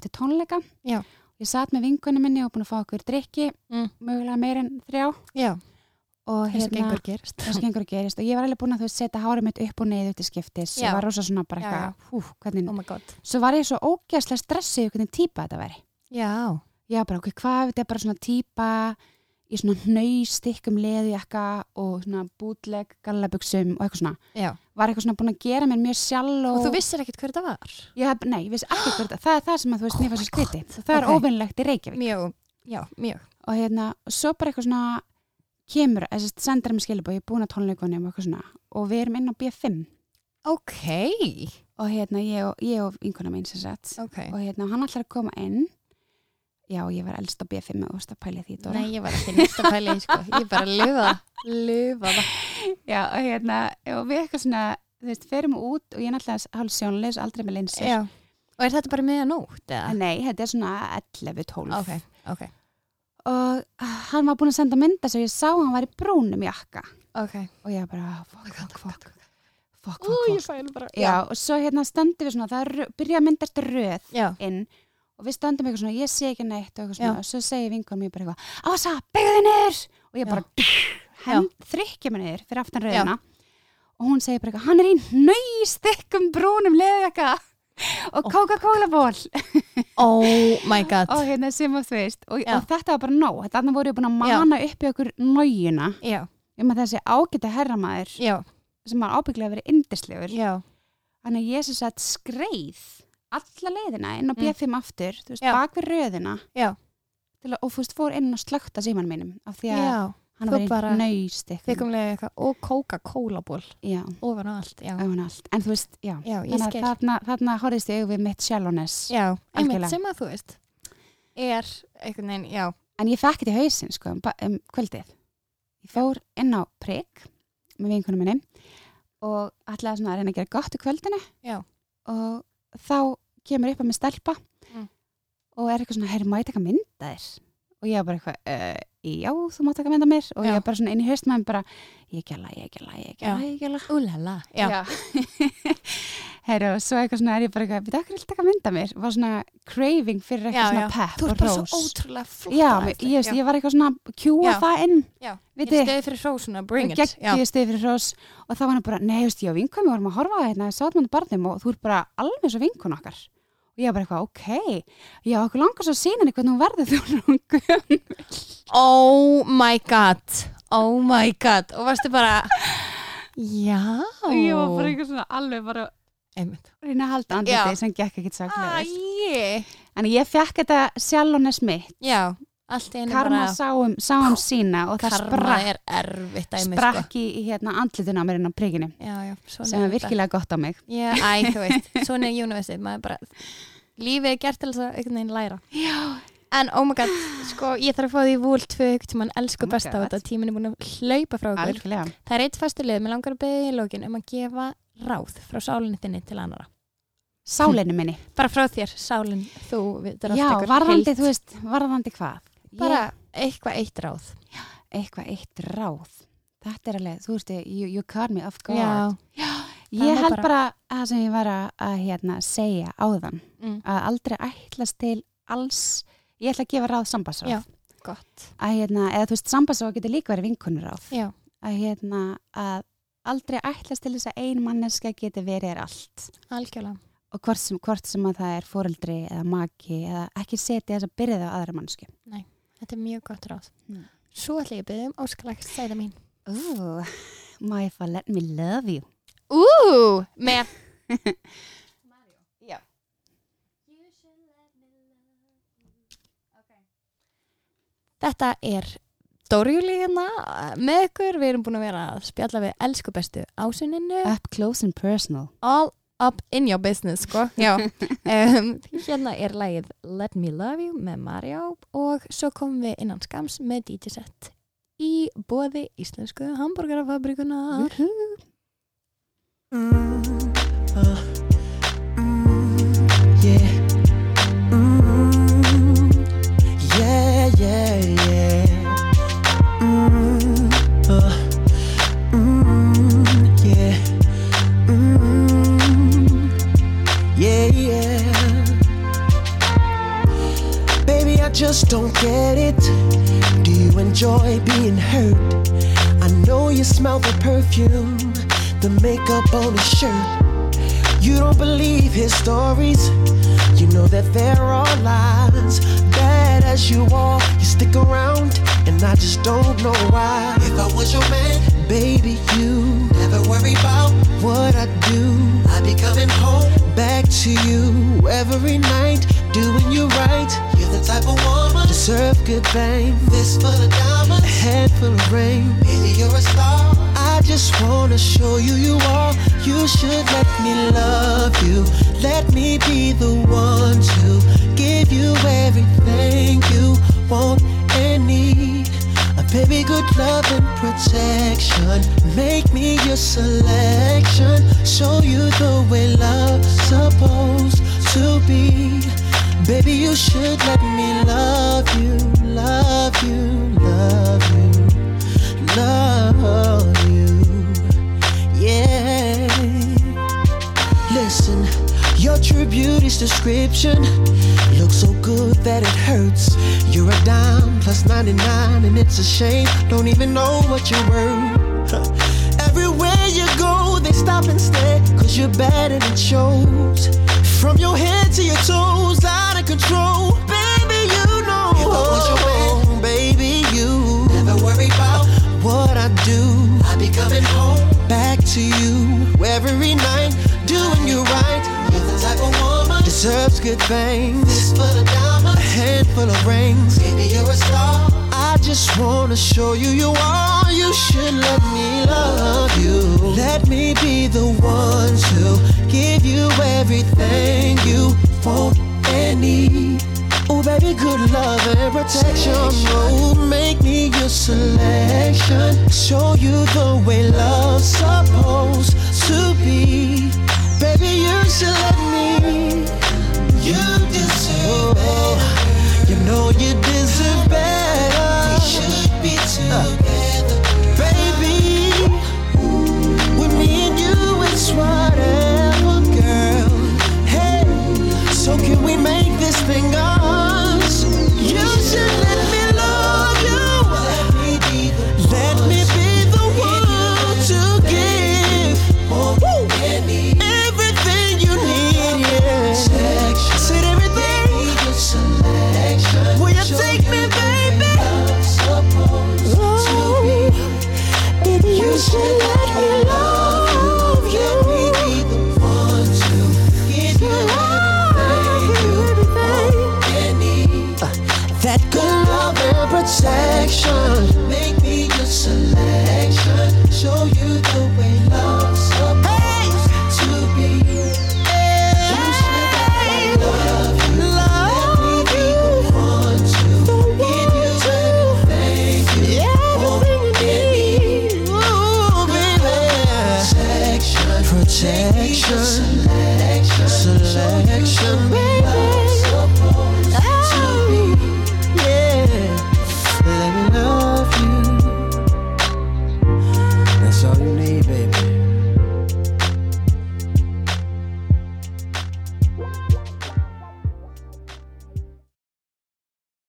og okkur já, og hérna, gengur gerist. þess að gengur að gerist. Og ég var alveg búin að þú setja hárið mitt upp og niður til skiptis Já. og var rosa svona bara Já, eitthvað hú, hvernig, Oh svo var ég svo ógeðslega stressið hvernig típa þetta veri Já, var bara, ok, hvað þetta er bara svona típa í svona hnaustikkum leðjakka og svona bútleg gallabuxum og eitthvað svona. Já. var eitthvað svona búin að gera mér mjög sjálf Og þú vissir ekkert hver þetta var? Ég hef, nei, ég vissi hvað þetta, það er það sem að þú veist Oh kemur, þess að sendur mér skilabóð, ég er búin að tónleikunum og eitthvað svona og við erum inn á B5 Ok, og hérna ég og, ég og vinkona mín sem sagt ok. og hérna hann ætlar að koma inn já, ég var elst á B5 og varst að pæla því Dóra. Nei, ég var ekki nýtt að pæla í sko. Ég bara lufa það. Já, og hérna, og við eitthvað svona, þú veist, ferum út og ég er náttúrulega hálf sjónleis aldrei með linsir. Já. Og er þetta bara meðan nótt, eða? Nei, þetta er svona 11-12. Ok, ok, Og ah, hann var búin að senda mynda svo ég sá að hann var í brúnum jakka. ok. Og ég bara, Ú, fuck. ég fælu bara. Já, og svo hérna stöndum við svona, það byrja að myndast röð Já, inn og við stöndum eitthvað svona, ég sé ekki neitt og Já. svona, og svo segir vinkonum mér bara eitthvað, Ása, byggðu þið niður og ég bara, þrykkja mig niður fyrir aftan rauðina og hún segir bara eitthvað, hann er í nöystikkum brúnum leðjaka og Coca-Cola ból oh my god. og hérna sem að þú veist og, Já. og þetta var bara nóg, þetta voru við búin að mana upp í okkur Já, um að þessi ágæta herramæður já, sem var ábygglega verið yndislegur já, Þannig að ég sem sagt skreið alla leiðina inn á Mm. B5 aftur, þú veist, Já. bak við röðina já, til að, og þú veist, fór inn og slökta síman mínum af því að já. Hann var bara í nöyst eitthvað og Coca-Cola ból ofan á allt, allt. En þú veist, já, Já, ég þarna, þarna horfðist ég við mitt shallowness. Já, einmitt Algjörlega. sem að þú veist er einhvern veginn, já, En ég fekk þetta í hausinn, sko, um, um kvöldið. Ég fór inn á prigg með vinkunum minni og ætlaði svona að reyna að gera gott í kvöldinu Já. og þá kemur upp að mig stelpa Mm. og er eitthvað svona, herri, má ég taka mynda þér? Og ég var bara eitthvað, uh, já, þú má taka mynda mér og Já. ég bara svona inn í með bara, ég gæla, ég gæla, ég Já. gæla, ég gæla. úlala, já, [laughs] herri, og svo eitthvað svona er ég bara eitthvað, við okkur vil taka mynda mér? Var svona craving fyrir Já, eitthvað já. svona pepp Þú og ert bara rós. svo ótrúlega flott Já, á ég, já. ég var eitthvað svona kjúa Já. það inn já. Viti, Ég steði fyrir hrósuna, bring it já. geggjið stið fyrir hrós og þá var hann bara, nei, ég og vinkunum við vorum að horfa á hérna, hann barnum og þú ert bara alveg svo vinkun okkar og ég var bara eitthvað, ok. Já, okkur langar svo að sína henni hvernig hún verður þegar hún gömul. Oh my god. Oh my god. Og varstu bara Já. Og ég var bara eitthvað svona alveg bara reyna að halda andliti Já. sem gekk ekkert saklega Æi en ég fekk þetta sjálfónes mitt Já. Allt í einu karma sáum, sáum sína og það sprakk, er erfitt dæmi sprakk í, hérna andlitin á mér inn á sko. Svona sem er virkilega gott á mig. Já, æ, þú [laughs] veist Svona er bara Lífið er gert til þess að einhvern veginn læra. Já, En oh my god Sko, ég þarf að fá því vúl tvö ykkur tímann Elsku Oh my besta á þetta Tíminn er búin að hlaupa frá okkur. Algjörlega. Það er eitt fastu lið Mér langar að beðja í lókin um að gefa ráð frá sálinni þinni til annara sálinu minni. Bara frá þér, sálinn, þú já, varðandi, þú veist, varðandi hvað bara eitthvað eitt ráð. Eitthvað eitt ráð. Þetta er alveg, þú veist, you, you caught me off guard. Já, ég það er held bara- að það sem ég var að, að hérna, segja áðan mm. að aldrei ætlast til alls ég ætla að gefa ráð Já. að hérna, eða þú veist, sambassráð getur líka verið vinkunurráð já, að hérna, að aldrei ætlast til þess að ein manneska geti verið er allt. Algjörlega. Og hvort sem, hvort sem að það er foreldri eða maki eða ekki setja þess að byrja það á aðra mannsku þetta er mjög gott ráð. Mm. svo ætla ég að beðja um áskalagt sæða mín. Ooh, my I let me love you? Ú, með [laughs] Já. þetta er Dórjúli hérna með ykkur, við erum búin að vera að spjalla við elsku bestu ásuninu Up close and personal. All up in your business sko. Um, [laughs] hérna er lagið Let Me Love You með Mario og svo komum við innan skams með DJ set í bóði íslensku hambúrgarafabrikunar Mm, smell the perfume, the makeup on his shirt. You don't believe his stories. You know that they're all lies. Bad as you are, you stick around, and I just don't know why. If I was your man, baby, you never worry about what I do. I'd be coming home back to you every night, doing you right. You're the type of woman deserve good fame. Fist full of diamonds, a head full of rain. Baby, you're a star. Just wanna show you you are. You should let me love you. Let me be the one to give you everything you want and need. A baby, good love and protection. Make me your selection. Show you the way love's supposed to be. Baby, you should let me love you, love you, love you, love you. Your true beauty's description looks so good that it hurts. You're a dime plus 99, and it's a shame. Don't even know what you're worth. [laughs] Everywhere you go, they stop and stare, cause you're bad and it shows. From your head to your toes, out of control. Baby, you know. If I was your man, oh, baby, you never worry about what I do. I'll be coming home back to you every night, deserves good things. This for the diamonds, a handful of rings. Baby, you're a star. I just wanna show you you are. You should let me love you. Let me be the one to give you everything you want and need. Oh, baby, good love and protection. Oh, make me your selection. Show you the way love's supposed to be. Baby, you should let me. You deserve better. You know you deserve better. We should be together,